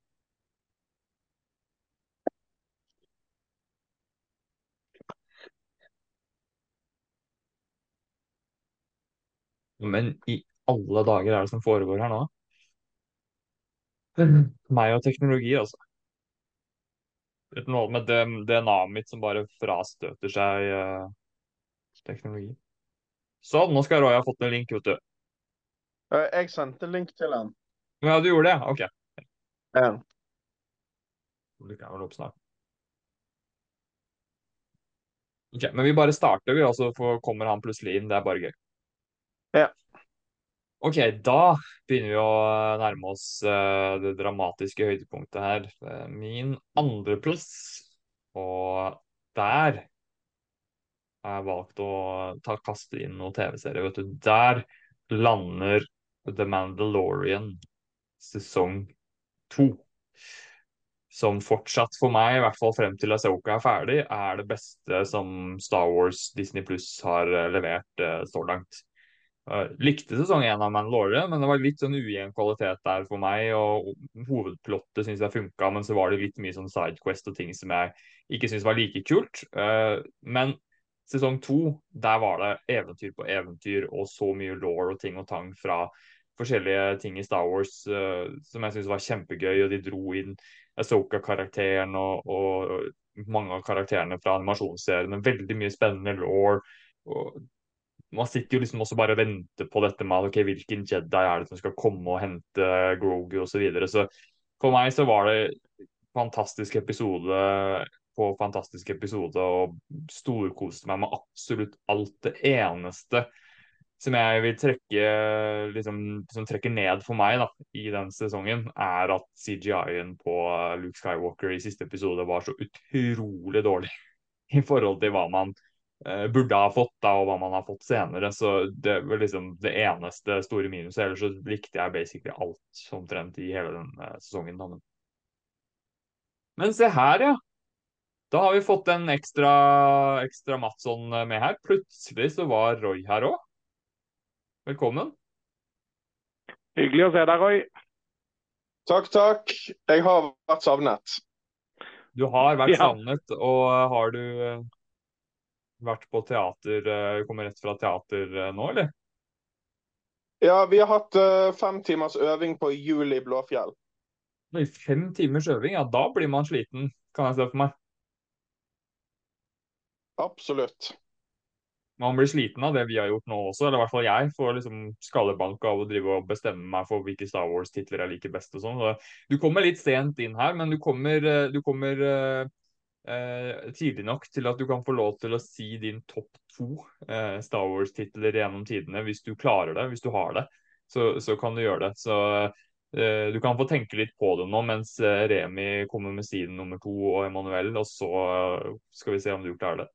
Men i alle dager er det som foregår her nå? Meg og teknologi, altså. Det er noe med DNA-et mitt som bare frastøter seg uh, teknologi. Sånn, nå skal Roy ha fått en link, vet du.
Jeg sendte link til han.
Ja, du gjorde det? OK.
Ja.
Det kan vel opp snart. Ok, Men vi bare starter, vi, og så kommer han plutselig inn. Det er bare gøy.
Ja.
Ok, da begynner vi å nærme oss uh, det dramatiske høydepunktet her. Uh, min andreplass, og der har jeg valgt å ta kaste inn noen TV-serier. vet du. Der lander The Mandalorian sesong to. Som fortsatt for meg, i hvert fall frem til Asoka er ferdig, er det beste som Star Wars Disney Pluss har eh, levert så langt. Uh, likte sesong én av Mandalorian, men det var litt sånn ujevn kvalitet der for meg. og Hovedplottet syns jeg funka, men så var det litt mye sånn sidequest og ting som jeg ikke syns var like kult. Uh, men sesong to, der var det eventyr på eventyr og så mye law og ting og tang fra forskjellige ting i Star Wars uh, som jeg syns var kjempegøy. Og de dro inn Asoka-karakteren og, og mange av karakterene fra animasjonsseriene. Veldig mye spennende law. Og man sitter jo liksom også bare og venter på dette med ok, hvilken Jedi er det som skal komme og hente Grogu osv. Så, videre. så for meg så var det fantastisk episode på fantastisk episode og storkoste meg med absolutt alt. Det eneste som jeg vil trekke liksom, som trekker ned for meg da, i den sesongen, er at CGI-en på Luke Skywalker i siste episode var så utrolig dårlig i forhold til hva man burde ha fått, da, og hva man har fått senere. Så det var liksom det eneste store minuset. Ellers så likte jeg basically alt omtrent i hele den uh, sesongen. Da. Men se her, ja. Da har vi fått en ekstra, ekstra Matsson eh, med her. Plutselig så var Roy her òg. Velkommen.
Hyggelig å se deg, Roy.
Takk, takk. Jeg har vært savnet.
Du har vært ja. savnet, og har du vært på teater, eh, kommer rett fra teater eh, nå, eller?
Ja, vi har hatt uh, fem timers øving på Jul i Blåfjell.
I Fem timers øving, ja da blir man sliten, kan jeg se for meg.
Absolutt.
Man blir sliten av det vi har gjort nå også, eller i hvert fall jeg. Får liksom skallebank av å drive og bestemme meg for hvilke Star Wars-titler jeg liker best og sånn. Du kommer litt sent inn her, men du kommer, du kommer eh, tidlig nok til at du kan få lov til å si din topp to eh, Star Wars-titler gjennom tidene, hvis du klarer det, hvis du har det. Så, så kan du gjøre det. Så eh, du kan få tenke litt på det nå mens eh, Remi kommer med siden nummer to og Emanuel, og så skal vi se om du klarer det.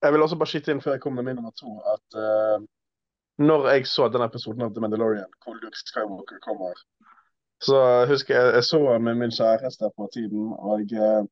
Jeg vil også bare skyte inn før jeg kommer med min nummer to, at uh, når jeg så denne episoden av The Mandalorian, hvor Luke Skywalker kommer, så husker jeg jeg så han med min kjæreste på tiden, og, uh,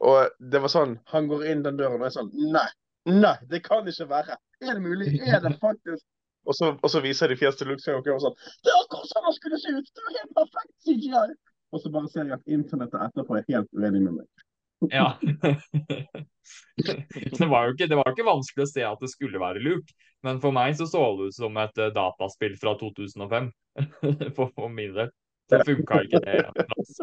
og det var sånn Han går inn den døren, og jeg er sånn Nei, nei, det kan ikke være. Er det mulig? Er det faktisk Og så, og så viser de fjeset til Luke Skywalker og sånn Det er akkurat sånn han skulle se ut! Det var helt perfekt CGI! Og så bare ser jeg at internettet etterpå er helt uenig med meg.
Ja. det, var jo ikke, det var jo ikke vanskelig å se at det skulle være Luke, men for meg så så det ut som et uh, dataspill fra 2005. for, for min del. Så funka ikke det.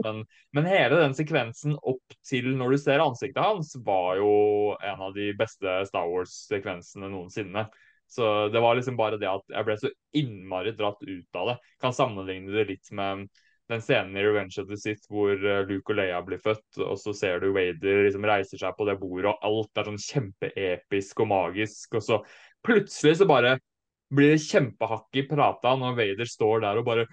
Men, men hele den sekvensen opp til når du ser ansiktet hans, var jo en av de beste Star Wars-sekvensene noensinne. Så det var liksom bare det at jeg ble så innmari dratt ut av det. Kan sammenligne det litt med den scenen i Revenge of the Sith hvor eh, Luke og Leia blir født, og så ser du Wader liksom reiser seg på det bordet, og alt er sånn kjempeepisk og magisk, og så plutselig så bare blir det kjempehakk i prata når Vader står der og bare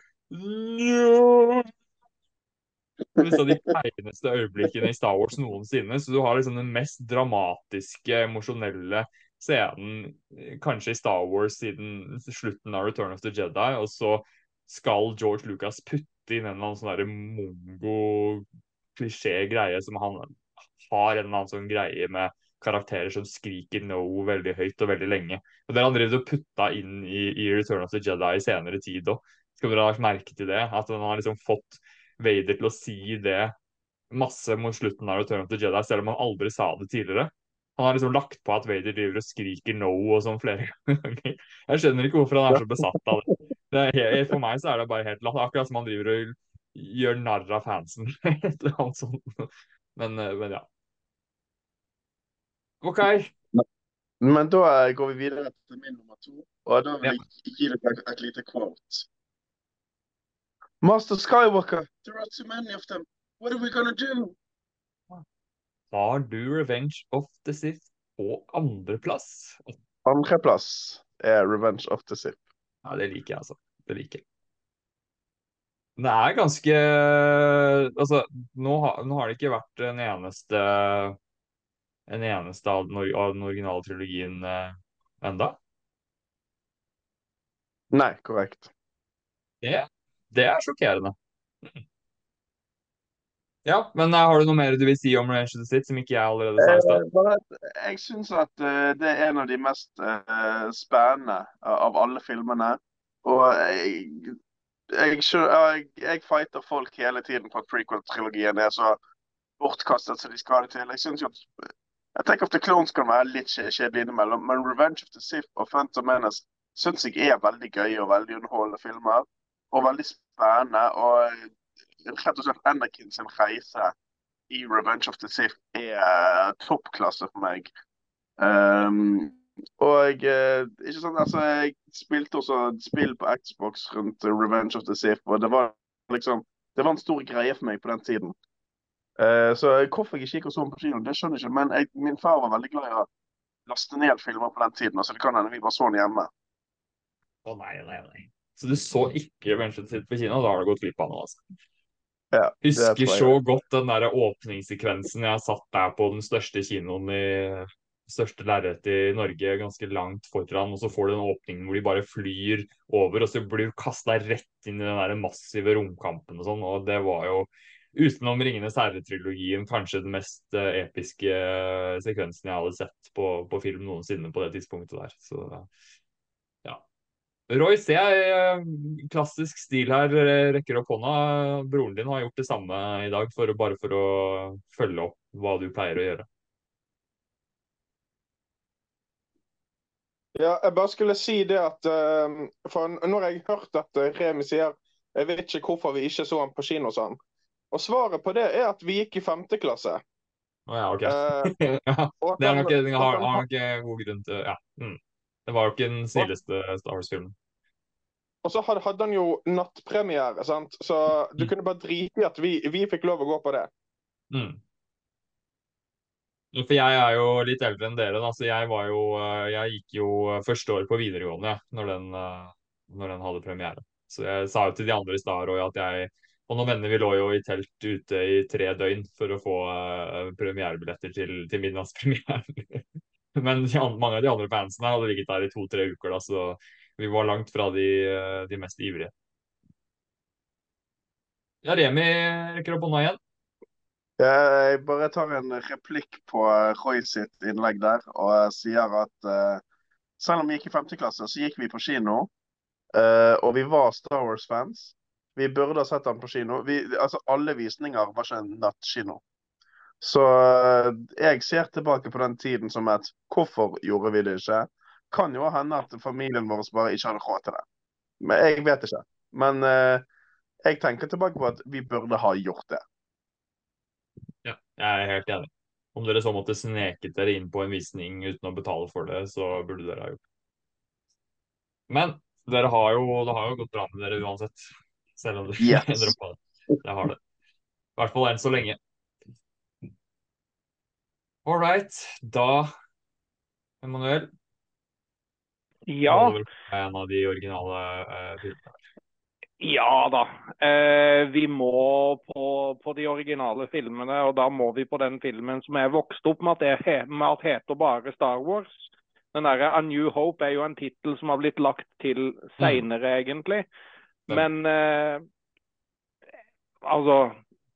Disse er de kleineste øyeblikkene i Star Wars noensinne. Så du har liksom den mest dramatiske, emosjonelle scenen eh, kanskje i Star Wars siden slutten av Return of the Jedi, og så skal George Lucas putte inn en eller annen sånn mongo-klisjé-greie som han har en eller annen sånn greie med karakterer som skriker no veldig høyt og veldig lenge. Og Det har han drevet og putta inn i, i, Return of the Jedi i senere tid òg. Skal dere ha merke til det? At han har liksom fått Vader til å si det masse mot slutten av Return of the Jedi, selv om han aldri sa det tidligere. Han har liksom lagt på at Vader driver og skriker no og sånn flere ganger. Jeg skjønner ikke hvorfor han er så besatt av det. det for meg så er det bare helt latt. Akkurat som han driver og gjør narr av fansen. Et eller annet sånt. Men, eh, men, ja. OK.
Men da går vi videre til min nummer to. Og da vil jeg gi dere et lite quote. Master Skywalker, there are too many of them. What are we gonna do?
har du Revenge of the Sith på andreplass.
Andreplass er Revenge of the Sith.
Ja, det liker jeg, altså. Det liker jeg. Det er ganske Altså, nå, har, nå har det ikke vært en eneste en eneste av den, av den originale trilogien eh, enda.
Nei, korrekt.
Det, det er sjokkerende. Ja, men uh, har du noe mer du vil si om Revenge of the Sith som ikke jeg allerede sa i stad?
Eh, jeg syns at uh, det er en av de mest spennende av alle filmene. Og jeg, jeg, jeg, jeg, fighter folk hele tiden på at prequel-trilogien er så bortkastet som de skal ha det til. Jeg synes jo at Attack of the Clones kan være litt kjedelig innimellom, men Revenge of the Sith og Phantom Menace syns jeg er veldig gøye og veldig underholdende filmer. Og veldig spennende. og rett og slett Anakin sin reise i Revenge of the Sith er uh, toppklasse for meg. Um, og uh, ikke sant, altså, jeg spilte også spill på Xbox rundt Revenge of the Sith, og det var liksom det var en stor greie for meg på den tiden. Uh, så hvorfor jeg ikke gikk og så på kino, det skjønner jeg ikke. Men jeg, min far var veldig glad i å laste ned filmer på den tiden. altså det kan hende vi bare så den hjemme.
Å oh, nei, nei, nei. Så du så ikke Manchester City på kino? Da har du gått glipp av noe, altså.
Ja,
Husker så godt den der åpningssekvensen. Jeg satt der på den største kinoen i største lerretet i Norge, ganske langt foran, og så får du den åpningen hvor de bare flyr over, og så blir du kasta rett inn i den der massive romkampen og sånn, og det var jo utenom 'Ringenes herre'-trilogien kanskje den mest uh, episke uh, sekvensen jeg hadde sett på, på, film noensinne på det tidspunktet der. Så. Royce, jeg eh, klassisk stil her, eh, rekker opp hånda. Broren din har gjort det samme i dag, for, bare for å følge opp hva du pleier å gjøre.
Ja, jeg bare skulle si det at uh, For når jeg hørt at Remi sier jeg vet ikke hvorfor vi ikke så han på kino, sånn. Og svaret på det er at vi gikk i femte klasse.
Å oh, ja, OK. Uh, ja, det er nok, har, har nok god grunn til Ja. Mm. Det var jo ikke den snilleste Star Wars-filmen.
og så hadde, hadde han jo nattpremiere, sant. Så du
Mm.
kunne bare drite i at vi, vi fikk lov å gå på det.
Mm. For jeg er jo litt eldre enn dere, da, så jeg var jo eh, Jeg gikk jo første år på videregående når den, eh, når den hadde premiere. Så jeg sa jo til de andre i stad at jeg og noen venner vi lå jo i telt ute i tre døgn for å få premierebilletter til, til midnattspremieren. Men de mange av de andre fansene hadde ligget der i to-tre uker, da, så vi var langt fra de, eh, de mest ivrige. Ja, Remi rekker opp hånda igjen.
Jeg bare tar en replikk på eh, Roy sitt innlegg der, og sier at uh, selv om vi gikk i femteklasse, så gikk vi på kino. Uh, og vi var Star Wars-fans. Vi burde ha sett den på kino. Vi, altså, alle visninger var ikke en nattkino. Så eh, jeg ser tilbake på den tiden som et hvorfor gjorde vi det ikke? Kan jo hende at familien vår bare ikke hadde råd til det. Men jeg vet ikke. Men uh, jeg tenker tilbake på at vi burde ha gjort det.
Ja, jeg er helt enig. Om dere så måtte sneket dere inn på en visning uten å betale for det, så burde dere ha gjort det. Men dere har jo, det har jo gått bra med dere uansett. Selv om dere
Yes.
droppa det. Det har det. I hvert fall enn så lenge. All right. Da, Emanuel,
Ja.
en av de originale filmene. filmene.
Ja da. Eh, vi må på, på de originale filmene, og da må vi på den filmen som er vokst opp med at, det, med at heter bare Star Wars. Den derre A New Hope er jo en tittel som har blitt lagt til seinere, egentlig. Men eh, altså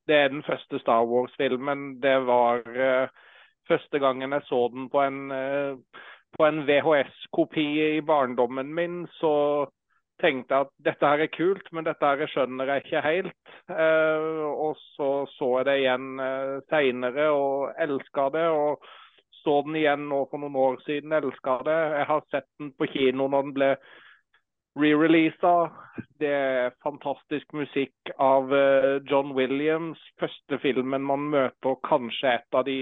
Det er den første Star Wars-filmen. Det var eh, første gangen jeg så den på en, eh, på en VHS-kopi i barndommen min, så tenkte jeg at dette her er kult, men dette her skjønner jeg ikke helt. Eh, og så så jeg det igjen eh, seinere og elska det. Og så den igjen nå for noen år siden, elska det. Jeg har sett den på kino når den ble re-releasa. Det er fantastisk musikk av eh, John Williams. Første filmen man møter kanskje et av de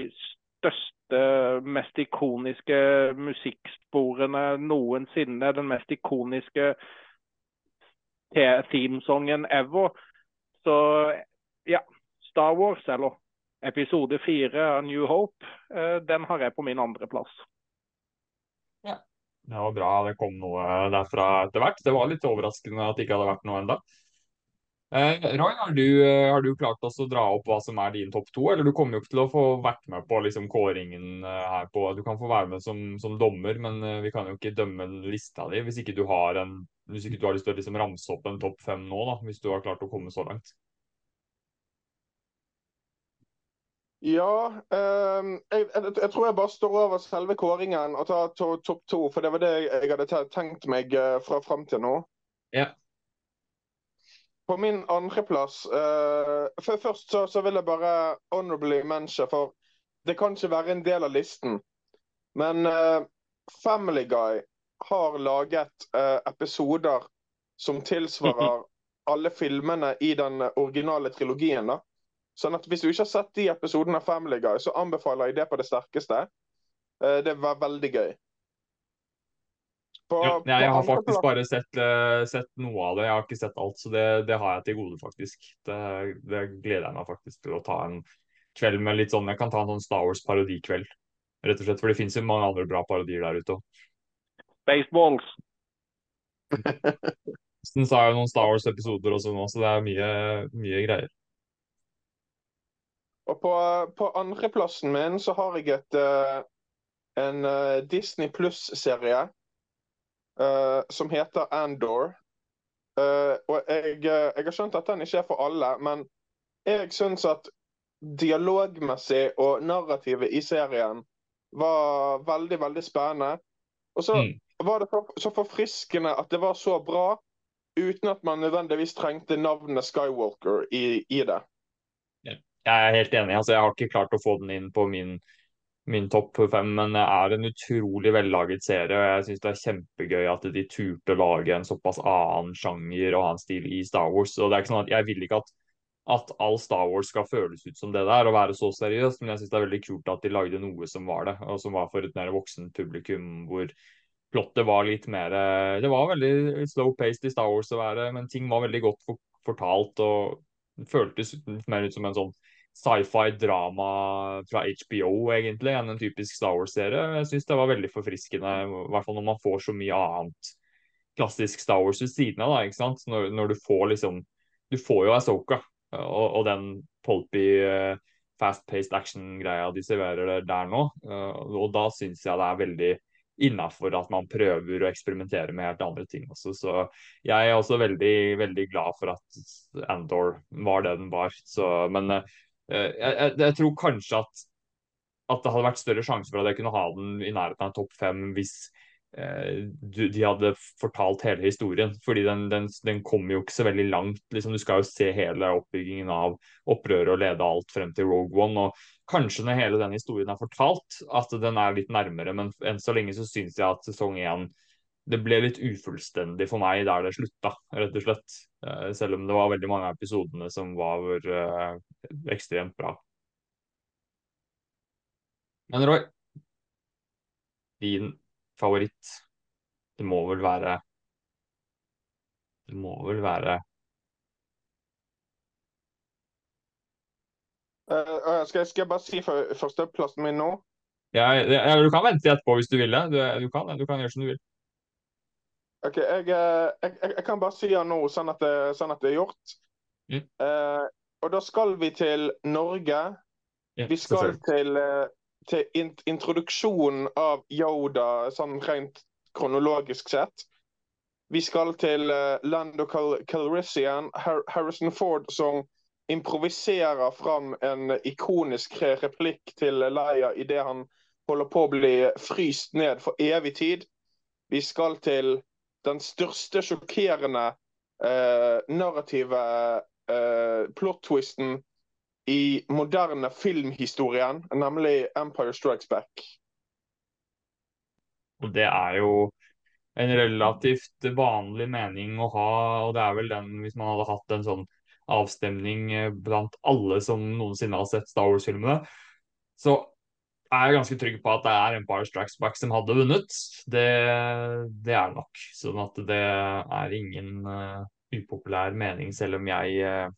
største, mest ikoniske musikksporene noensinne. Den mest ikoniske themesongen ever. Så ja, Star Wars, eller episode fire av New Hope, eh, den har jeg på min andreplass.
Det var bra det kom noe derfra etter hvert. Det var litt overraskende at det ikke hadde vært noe ennå. Eh, Roy, har du, eh, har du klart å dra opp hva som er din topp to? Eller du kommer jo ikke til å få vært med på liksom, kåringen eh, her på Du kan få være med som, som dommer, men vi kan jo ikke dømme lista di hvis ikke du har en hvis ikke du har lyst til å liksom, ramse opp en topp fem nå, da, hvis du har klart å komme så langt.
Ja, um, jeg, jeg, jeg tror jeg bare står over selve kåringen og tar to, topp to, for det var det jeg hadde tenkt meg fra fram til nå.
Ja.
På min andreplass uh, Først så, så vil jeg bare honorably mention, for det kan ikke være en del av listen. Men uh, Family Guy har laget uh, episoder som tilsvarer alle filmene i den originale trilogien. da. Sånn at Hvis du ikke har sett de episodene av Family Guy, så anbefaler jeg det på det sterkeste. Uh, det var veldig gøy. På,
Ja,
på
jeg har faktisk bare sett, eh, sett noe av det. Jeg har ikke sett alt, så det, det har jeg til gode, faktisk. Det, det gleder jeg meg faktisk til å ta en kveld med litt sånn Jeg kan ta en sånn Star Wars-parodikveld, rett og slett. For det fins jo mange andre bra parodier der ute òg.
Baseballs.
Kristen sa jo noen Star Wars-episoder også nå, så det er mye, mye greier.
Og på, på andreplassen min så har jeg et, eh, en eh, Disney Pluss-serie eh, som heter Andor. Uh, og jeg, eh, jeg har skjønt at den ikke er for alle, men jeg syns at dialogmessig og narrativet i serien var veldig, veldig spennende. Og så
Mm.
var det så, så forfriskende at det var så bra, uten at man nødvendigvis trengte navnet Skywalker i, i det.
Jeg er helt enig. altså Jeg har ikke klart å få den inn på min, min topp fem, men det er en utrolig vellaget serie. og Jeg syns det er kjempegøy at de turte å lage en såpass annen sjanger og annen stil i Star Wars. og det er ikke sånn at Jeg vil ikke at, at all Star Wars skal føles ut som det der og være så seriøst, men jeg syns det er veldig kult at de lagde noe som var det, og som var for et mer voksen publikum, hvor plottet var litt mer eh, Det var veldig slow-paced i Star Wars å være, men ting var veldig godt fortalt. og føltes mer ut som en sånn sci-fi drama fra HBO, egentlig, enn en typisk Star Wars-serie. Jeg syns det var veldig forfriskende, i hvert fall når man får så mye annet klassisk Star Wars ved siden av. da, ikke sant? Når, når, du får liksom Du får jo Asoka og, og den pulpy, uh, fast-paced action-greia de serverer der nå. Uh, og da syns jeg det er veldig innafor at man prøver å eksperimentere med helt andre ting også. Så jeg er også veldig, veldig glad for at Andor var det den var. Så, men uh, jeg, jeg, jeg, tror kanskje at, at det hadde vært større sjanse for at jeg kunne ha den i nærheten av topp fem hvis Eh, de hadde fortalt hele historien. Fordi den, den, den kommer jo ikke så veldig langt. Liksom, du skal jo se hele oppbyggingen av opprøret og lede alt frem til Rogue One. Og kanskje når hele den historien er fortalt, at den er litt nærmere. Men enn så lenge så syns jeg at sesong én det ble litt ufullstendig for meg der det slutta, rett og slett. Eh, selv om det var veldig mange av episodene som var uh, ekstremt bra. Men Roy, din favoritt. Det må vel være Det må vel være
uh, skal, jeg, skal, jeg, bare si førsteplassen min nå?
Ja, ja, du kan vente etterpå hvis du vil det. Du, du, kan, du kan gjøre som du vil.
OK, jeg, eh, jeg, jeg kan bare si den nå, sånn at det, sånn at det er gjort. Mm. Uh, og da skal vi til Norge. Ja, vi skal til uh, til introduksjonen av Yoda sånn rent kronologisk sett. Vi skal til uh, Lando Cal Calrissian, Har Harrison Ford som improviserer fram en ikonisk replikk til Leia idet han holder på å bli fryst ned for evig tid. Vi skal til den største sjokkerende uh, narrative uh, plot-twisten i moderne filmhistorien, nemlig 'Empire Strikes Back'.
Og det er jo en relativt vanlig mening å ha, og det er vel den hvis man hadde hatt en sånn avstemning eh, blant alle som noensinne har sett Star Wars-filmene, så er ganske trygg på at det er Empire Strikes Back som hadde vunnet. Det, det er nok. Sånn at det er ingen uh, upopulær mening, selv om jeg uh,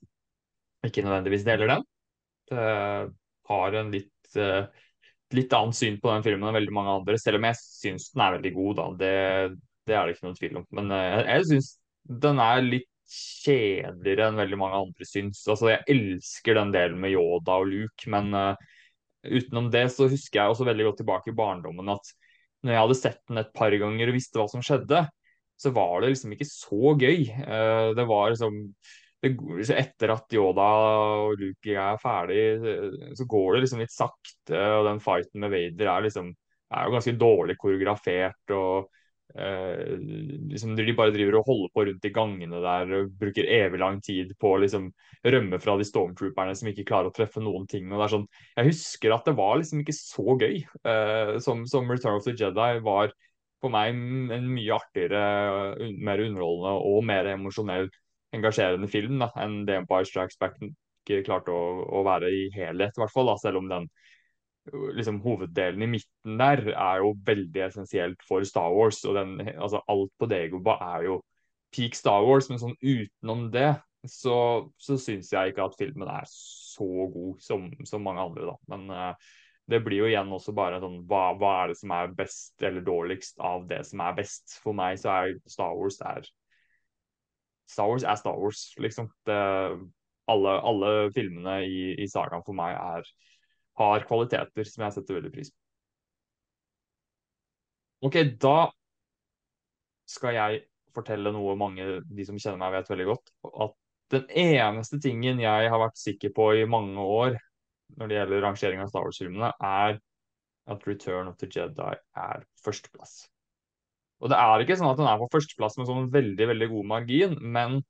ikke nødvendigvis deler den. Eh, har en litt, uh, litt annet syn på den filmen enn veldig mange andre, selv om jeg syns den er veldig god. da, Det, det er det ikke noen tvil om. Men jeg, jeg syns den er litt kjedeligere enn veldig mange andre syns. Altså, jeg elsker den delen med Yoda og Luke, men uh, utenom det så husker jeg også veldig godt tilbake i barndommen at når jeg hadde sett den et par ganger og visste hva som skjedde, så var det liksom ikke så gøy. Uh, det var liksom etter at Yoda og Luke er ferdig, så går det liksom litt sakte. Og den fighten med Vader er liksom er jo ganske dårlig koreografert. og eh, liksom De bare driver og holder på rundt i gangene der og bruker evig lang tid på å liksom rømme fra de stormtrooperne som ikke klarer å treffe noen ting. og det er sånn, Jeg husker at det var liksom ikke så gøy eh, som, som Return of the Jedi var for meg en mye artigere, mer underholdende og mer emosjonell engasjerende film da, enn det Empire Strikes Back klarte å, å være i helhet, i hvert fall. Da, selv om den liksom, hoveddelen i midten der er jo veldig essensielt for Star Wars. og den, altså Alt på Degoba er jo peak Star Wars, men sånn utenom det så, så syns jeg ikke at filmen er så god som, som mange andre, da. Men uh, det blir jo igjen også bare sånn hva, hva, er det som er best eller dårligst av det som er best? For meg så er Star Wars er Star Wars er Star Wars, liksom. Det, alle, alle, filmene i, i sagaen for meg er, har kvaliteter som jeg setter veldig pris på. Ok, da skal jeg fortelle noe mange de som kjenner meg, vet veldig godt. At den eneste tingen jeg har vært sikker på i mange år når det gjelder rangering av Star Wars-filmene, er at Return of the Jedi er førsteplass. Og det er ikke sånn at den er på førsteplass med sånn veldig veldig god margin, men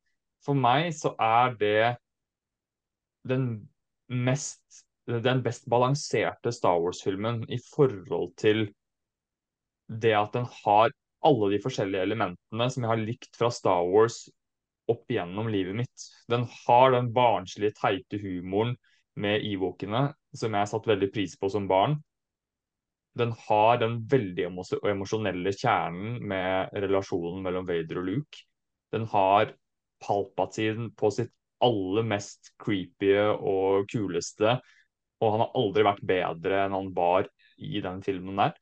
for meg så er det den mest den best balanserte Star Wars-filmen i forhold til det at den har alle de forskjellige elementene som jeg har likt fra Star Wars opp gjennom livet mitt. Den har den barnslige, teite humoren med Ewokene, som jeg satte veldig pris på som barn. den har den veldig emosjonelle kjernen med relasjonen mellom Vader og Luke. Den har Palpatine på sitt aller mest creepy og kuleste, og han har aldri vært bedre enn han var i den filmen der.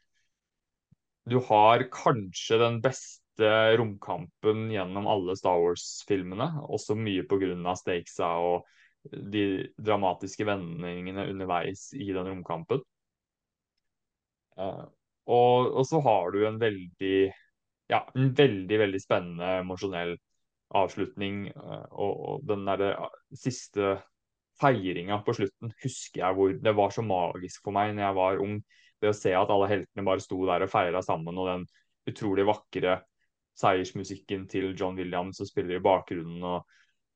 Du har kanskje den beste romkampen gjennom alle Star Wars-filmene, også mye pga. stakesa og de dramatiske vendingene underveis i den romkampen. Uh, og, og, så har du en veldig ja, en veldig, veldig spennende emosjonell avslutning. Uh, og, og, den derre siste feiringa på slutten husker jeg hvor det var så magisk for meg når jeg var ung. Det å se at alle heltene bare sto der og feira sammen, og den utrolig vakre seiersmusikken til John Williams som spiller i bakgrunnen. og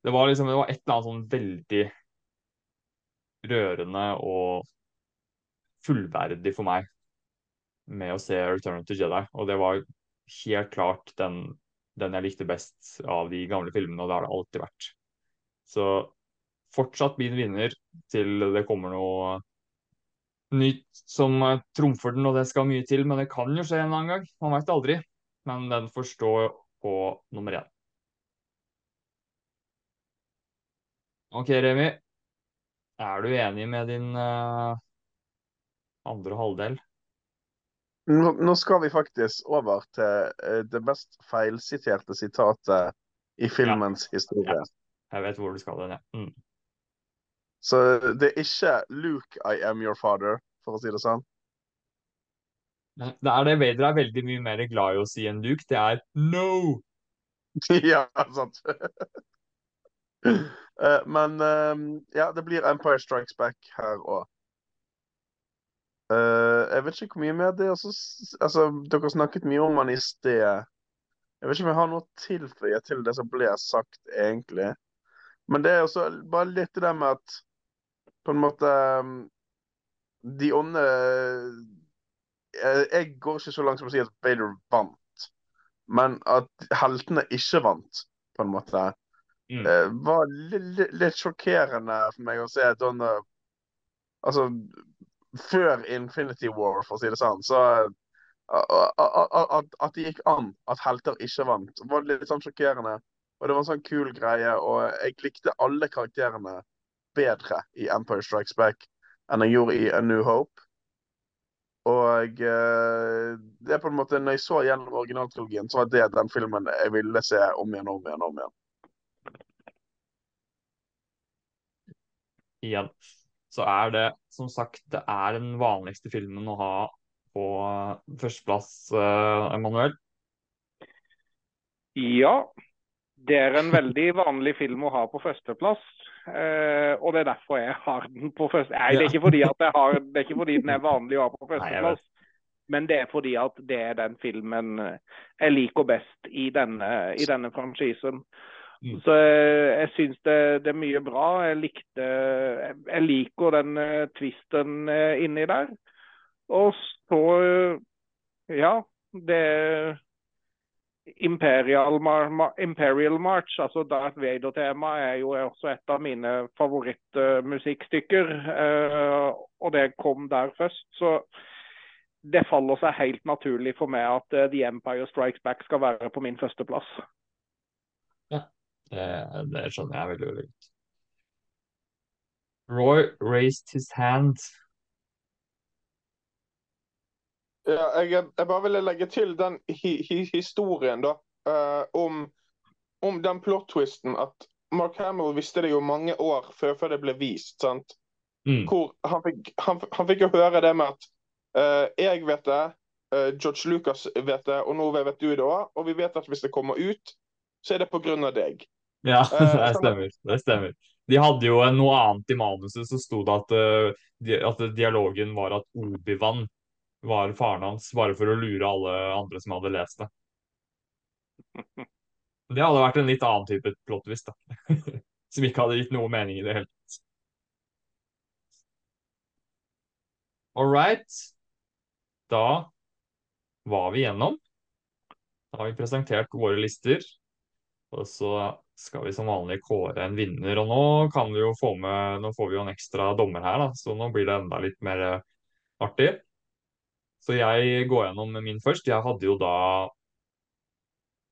det var liksom det var et eller annet sånn veldig rørende og fullverdig for meg med å se Return to Jedi. Og det var helt klart den, den jeg likte best av de gamle filmene, og det har det alltid vært. Så fortsatt min vinner til det kommer noe nytt som trumfer den, og det skal mye til. Men det kan jo skje en annen gang. Man veit aldri. Men den får stå på nummer én. OK, Remi. Er du enig med din uh, andre halvdel?
Nå, nå skal vi faktisk over til uh, det best feilsiterte sitatet i filmens ja. historie. Ja.
Jeg vet hvor du skal den, ja. Mm.
Så det er ikke 'Luke, I am your father', for å si det sånn.
Det er det Vader er veldig mye mer glad i å si enn Luke. Det er 'no'.
ja, sant. uh, men uh, ja, det blir Empire Strikes Back her òg. Uh, jeg vet ikke hvor mye mer det er. Altså, dere snakket mye om han i sted. Jeg vet ikke om jeg har noe å tilføye til det som ble sagt, egentlig. Men det er også bare litt det med at på en måte De onde jeg, jeg går ikke så langt som å si at Vader vant, men at heltene ikke vant, på en måte, mm. uh, var litt sjokkerende for meg å se Donna Altså før Infinity War, for å si det sånn, så at, at det gikk an at helter ikke vant, var litt sånn sjokkerende. Og det var en sånn kul greie. Og jeg likte alle karakterene bedre i Empire Strikes Back enn jeg gjorde i A New Hope. Og eh, det er på en måte, når jeg så gjennom originaltrilogien, så var det den filmen jeg ville se om igjen og om igjen. om igjen.
Igjen så er det som sagt det er den vanligste filmen å ha på førsteplass, eh, Emanuel?
Ja, det er en veldig vanlig film å ha på førsteplass. Uh, og det er derfor jeg har den på første... Nei, det er ikke fordi, at jeg har, det er ikke fordi den er vanlig å ha på førsteplass. Men det er fordi at det er den filmen jeg liker best i denne, i denne franchisen. Mm. Så jeg, jeg syns det, det, er mye bra. Jeg, likte, jeg liker den uh, twisten uh, inni der. Og så uh, Ja, det Imperial, Imperial March, altså Darth Vader-tema, er jo også et av mine favorittmusikkstykker. og det kom der først. Så det faller seg helt naturlig for meg at The Empire Strikes Back skal være på min førsteplass.
Det, det skjønner jeg veldig godt. Roy raised his hand.
Ja, jeg, jeg, bare ville legge til den hi, hi, historien, da. Uh, om, om, den plot-twisten at Mark Hamill visste det jo mange år før, før det ble vist. sant? Mm. Hvor han fikk, han, han fikk, jo høre det med at uh, jeg vet det, uh, George Lucas vet det, og nå vet du det òg. Og vi vet at hvis det kommer ut, så er det av deg.
Ja, det stemmer. det stemmer. De hadde jo noe annet i manuset, så sto det at, at dialogen var at Obi-Wan var faren hans, bare for å lure alle andre som hadde lest det. Det hadde vært en litt annen type plot-twist, da. som ikke hadde gitt noe mening i det hele tatt. All right. Da var vi gjennom. Da har vi presentert våre lister. Og så skal vi som vanlig kåre en vinner. Og nå kan vi jo få med Nå får vi jo en ekstra dommer her, da, så nå blir det enda litt mer eh, artig. Så jeg går gjennom min først. Jeg hadde jo da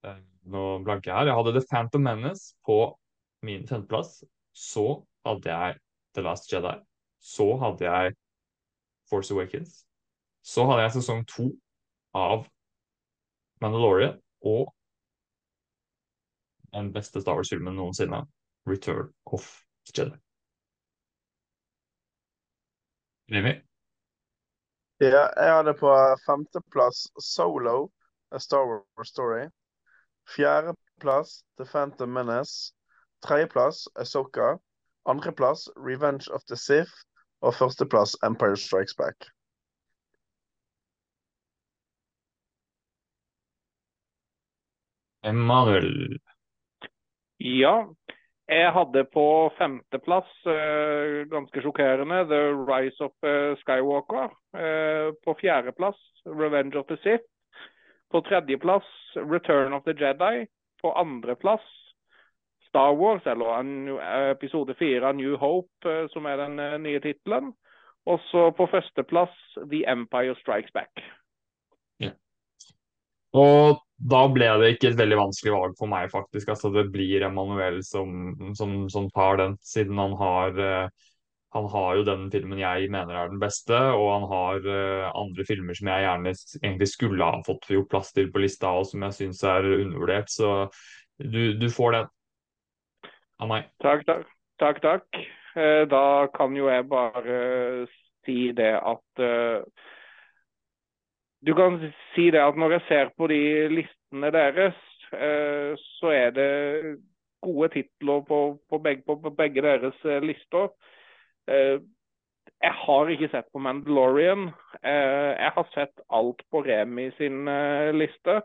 eh, Nå blanker jeg her. Jeg hadde The Phantom Menace på min femteplass. Så hadde jeg The Last Jedi. Så hadde jeg Force Awakens. Så hadde jeg sesong to av Mandalorian og den beste Star Wars-filmen noensinne, Return of Jedi. Remi?
Ja, jeg hadde på femteplass Solo, A Star Wars Story. Fjerdeplass The Phantom Menace. Tredjeplass Asoka. Andreplass Revenge of the Sith. Og førsteplass Empire Strikes Back.
Emanuel.
Ja. Jeg hadde på femteplass, uh, ganske sjokkerende, The Rise of uh, Skywalker. Uh, på fjerdeplass Revenge of the Sith. På tredjeplass Return of the Jedi. På andreplass Star Wars, eller episode fire av New Hope, som er den nye tittelen. Og så på førsteplass The Empire Strikes Back.
Ja. Og da ble det ikke et veldig vanskelig valg for meg, faktisk. Altså, det blir Emanuel som, som, som, tar den, siden han har uh, han har jo den filmen jeg mener er den beste, og han har uh, andre filmer som jeg gjerne egentlig skulle ha fått gjort plass til på lista, og som jeg syns er undervurdert. Så du, du, får den av meg.
Takk, takk. takk, takk. Uh, da kan jo jeg bare si det at du kan si det at når jeg ser på de listene deres, eh, så er det gode titler på, på, begge, på, begge, deres eh, lister. Eh, jeg har ikke sett på Mandalorian. jeg har sett alt på Remi sin liste.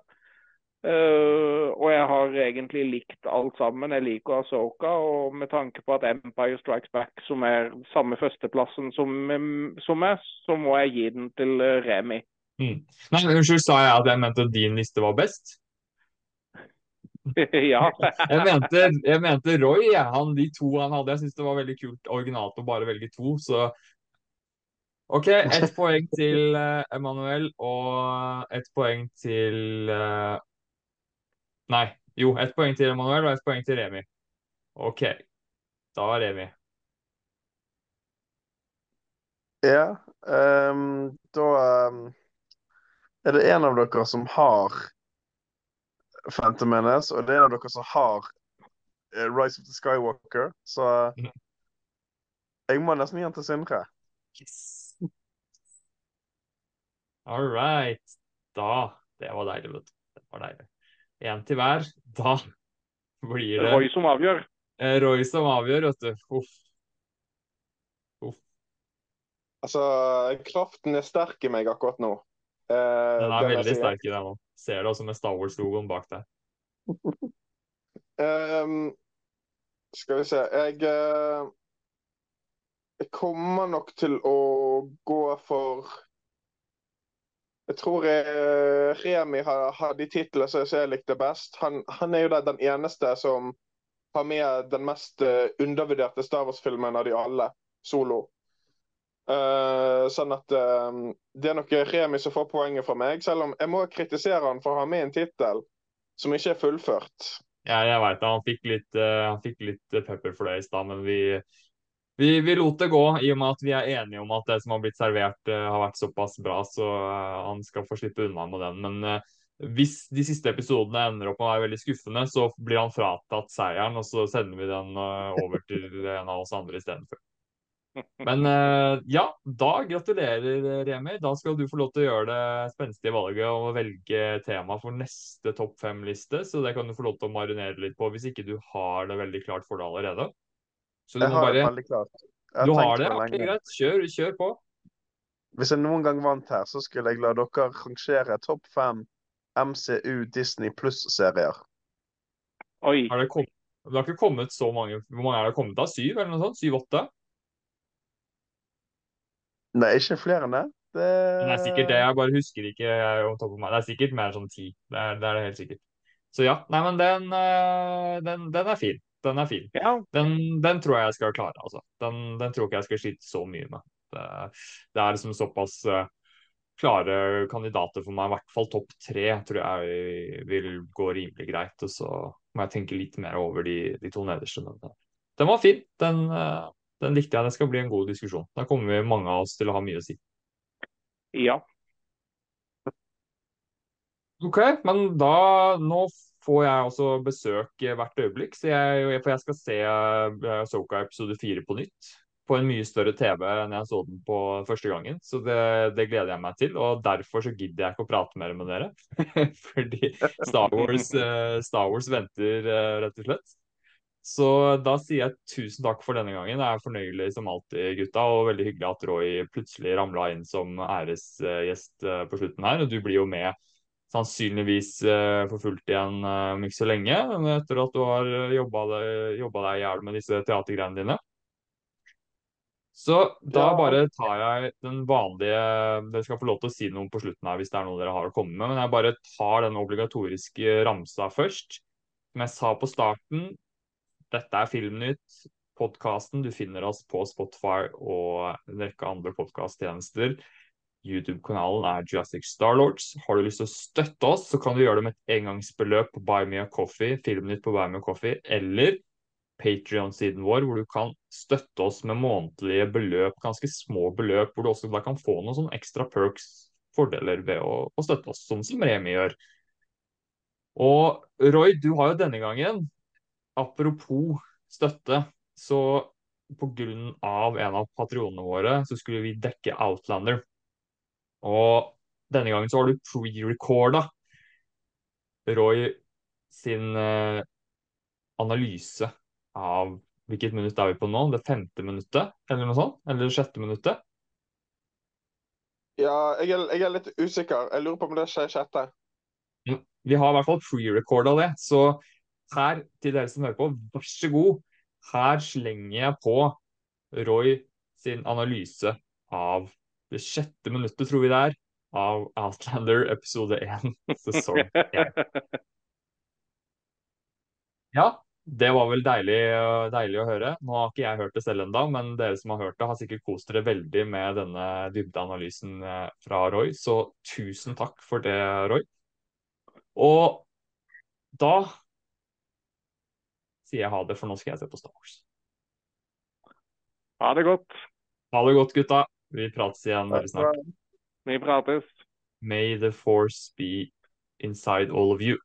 og jeg har egentlig likt alt sammen. Jeg liker Asoka, og med tanke på at Empire Strikes Back, som er samme førsteplassen som, som meg, så må jeg gi den til Remi.
Mm. Nei, Unnskyld, sa jeg at jeg mente din liste var best?
ja.
jeg, mente, jeg mente Roy, ja. han, de to han hadde. Jeg syns det var veldig kult originalt å bare velge to, så OK, ett poeng til uh, Emanuel og ett poeng til uh... Nei, jo, ett poeng til Emanuel og ett poeng til Remi. OK, da var Remi.
Ja, um, da er det en av dere som har Phantom Menace, og det er en av dere som har uh, Rise of the Skywalker. Så uh, jeg må nesten gi den til Sindre. Yes.
All right. Da Det var deilig, vet du. Det var deilig. Én til hver. Da blir det
Roy som avgjør.
Eh, Roy som avgjør, vet du. Uff.
Uff. Altså, kraften er sterk i meg akkurat nå.
Uh, den er veldig sterk i den òg. Ser det også med Star Wars-logoen bak deg.
um, skal vi se Jeg, uh, jeg kommer nok til å gå for Jeg tror jeg, eh, Remi har, har de titlene som jeg likte best. Han, han, er jo den eneste som har med den mest undervurderte Star Wars-filmen av de alle, solo. Uh, sånn at uh, Det er nok Remi som får poenget fra meg, selv om jeg må kritisere han for å ha med en tittel som ikke er fullført.
Ja, jeg veit det. Han fikk litt, uh, litt pepper for det i stad, men vi, vi, vi, lot det gå i og med at vi er enige om at det som har blitt servert, har vært såpass bra, så han skal få slippe unna med den. Men hvis de siste episodene ender opp med å være veldig skuffende, så blir han fratatt seieren, og så sender vi den over til en av oss andre istedenfor. Men uh, ja, da gratulerer, Remi. Da skal du få lov til å gjøre det spenstige valget og velge tema for neste topp fem-liste. Så det kan du få lov til å marinere litt på hvis ikke du har det veldig klart for deg allerede.
Så jeg har bare... det veldig klart.
du har det? Ok, greit. Kjør, kjør på.
Hvis jeg noen gang vant her, så skulle jeg la dere rangere topp fem MCU Disney pluss-serier.
Oi. Det, det har ikke kommet så mange Hvor mange er det kommet da? Syv, eller noe sånt? Syv-åtte?
Nei, ikke flere enn det.
Det... det er sikkert det, jeg bare husker ikke meg. Det er sikkert mer sånn ti. Det er, det er det helt sikkert. Så ja, nei, men den, eh, den, den er fin. Den er fin.
Ja.
Den, den, tror jeg jeg skal klare, altså. Den, den tror ikke jeg skal slite så mye med. Det, det er liksom såpass uh, klare kandidater for meg. I hvert fall topp tre tror jeg vil gå rimelig greit. Og så må jeg tenke litt mer over de, de to nederste. Men eh, den var fin. Den, eh, den likte jeg. Det skal bli en god diskusjon. Da kommer vi mange av oss til å ha mye å si.
Ja.
OK, men da Nå får jeg også besøk hvert øyeblikk, så jeg, for jeg skal se uh, Soka episode fire på nytt på en mye større TV enn jeg så den på første gangen. Så det, det, gleder jeg meg til. Og derfor så gidder jeg ikke å prate mer med dere. Fordi Star Wars, uh, Star Wars venter, uh, rett og slett. Så da sier jeg tusen takk for denne gangen. Det er fornøyelig som alltid, gutta. Og veldig hyggelig at Roy plutselig ramla inn som æresgjest uh, på slutten her. Og du blir jo med sannsynligvis for fullt igjen om ikke så lenge, etter at du har jobba deg i hjel med disse teatergreiene dine. Så da bare tar jeg den vanlige Dere skal få lov til å si noe på slutten her hvis det er noe dere har å komme med. Men jeg bare tar den obligatoriske ramsa først. Som jeg sa på starten, dette er Filmnytt. Podkasten. Du finner oss på Spotify og en rekke andre podkasttjenester. YouTube-kanalen er Jurassic Starlords. Har du lyst til å støtte oss, så kan du gjøre det med et engangsbeløp på Buy Me a Coffee, Filmnytt på Buy Me a Coffee, eller Patrion-siden vår, hvor du kan støtte oss med månedlige beløp, ganske små beløp, hvor du også da kan få noen sånne ekstra perks, fordeler ved å, å støtte oss, sånn som Remi gjør. Og Roy, du har jo denne gangen, apropos støtte, så pga. en av patronene våre, så skulle vi dekke Outlander. Og denne gangen så har du pre-recorda Roy sin eh, analyse av Hvilket minutt er vi på nå? Det femte minuttet, eller noe sånt? Eller det sjette minuttet?
Ja, jeg er, jeg er, litt usikker. Jeg lurer på om det skjer sjette.
Vi har i hvert fall pre-recorda det, så her, til dere som hører på, vær så god. Her slenger jeg på Roy sin analyse av det sjette minuttet, tror vi det er, av Outlander episode 1, sesong 1. Ja, det var vel deilig, deilig, å høre. Nå har ikke jeg hørt det selv ennå, men dere som har hørt det, har sikkert kost dere veldig med denne dybdeanalysen eh, fra Roy. Så tusen takk for det, Roy. Og da sier jeg ha det, for nå skal jeg se på Star Wars.
Ha det godt.
Ha det godt, gutta. Vi prates igjen veldig snart.
Vi prates.
May the force be inside all of you.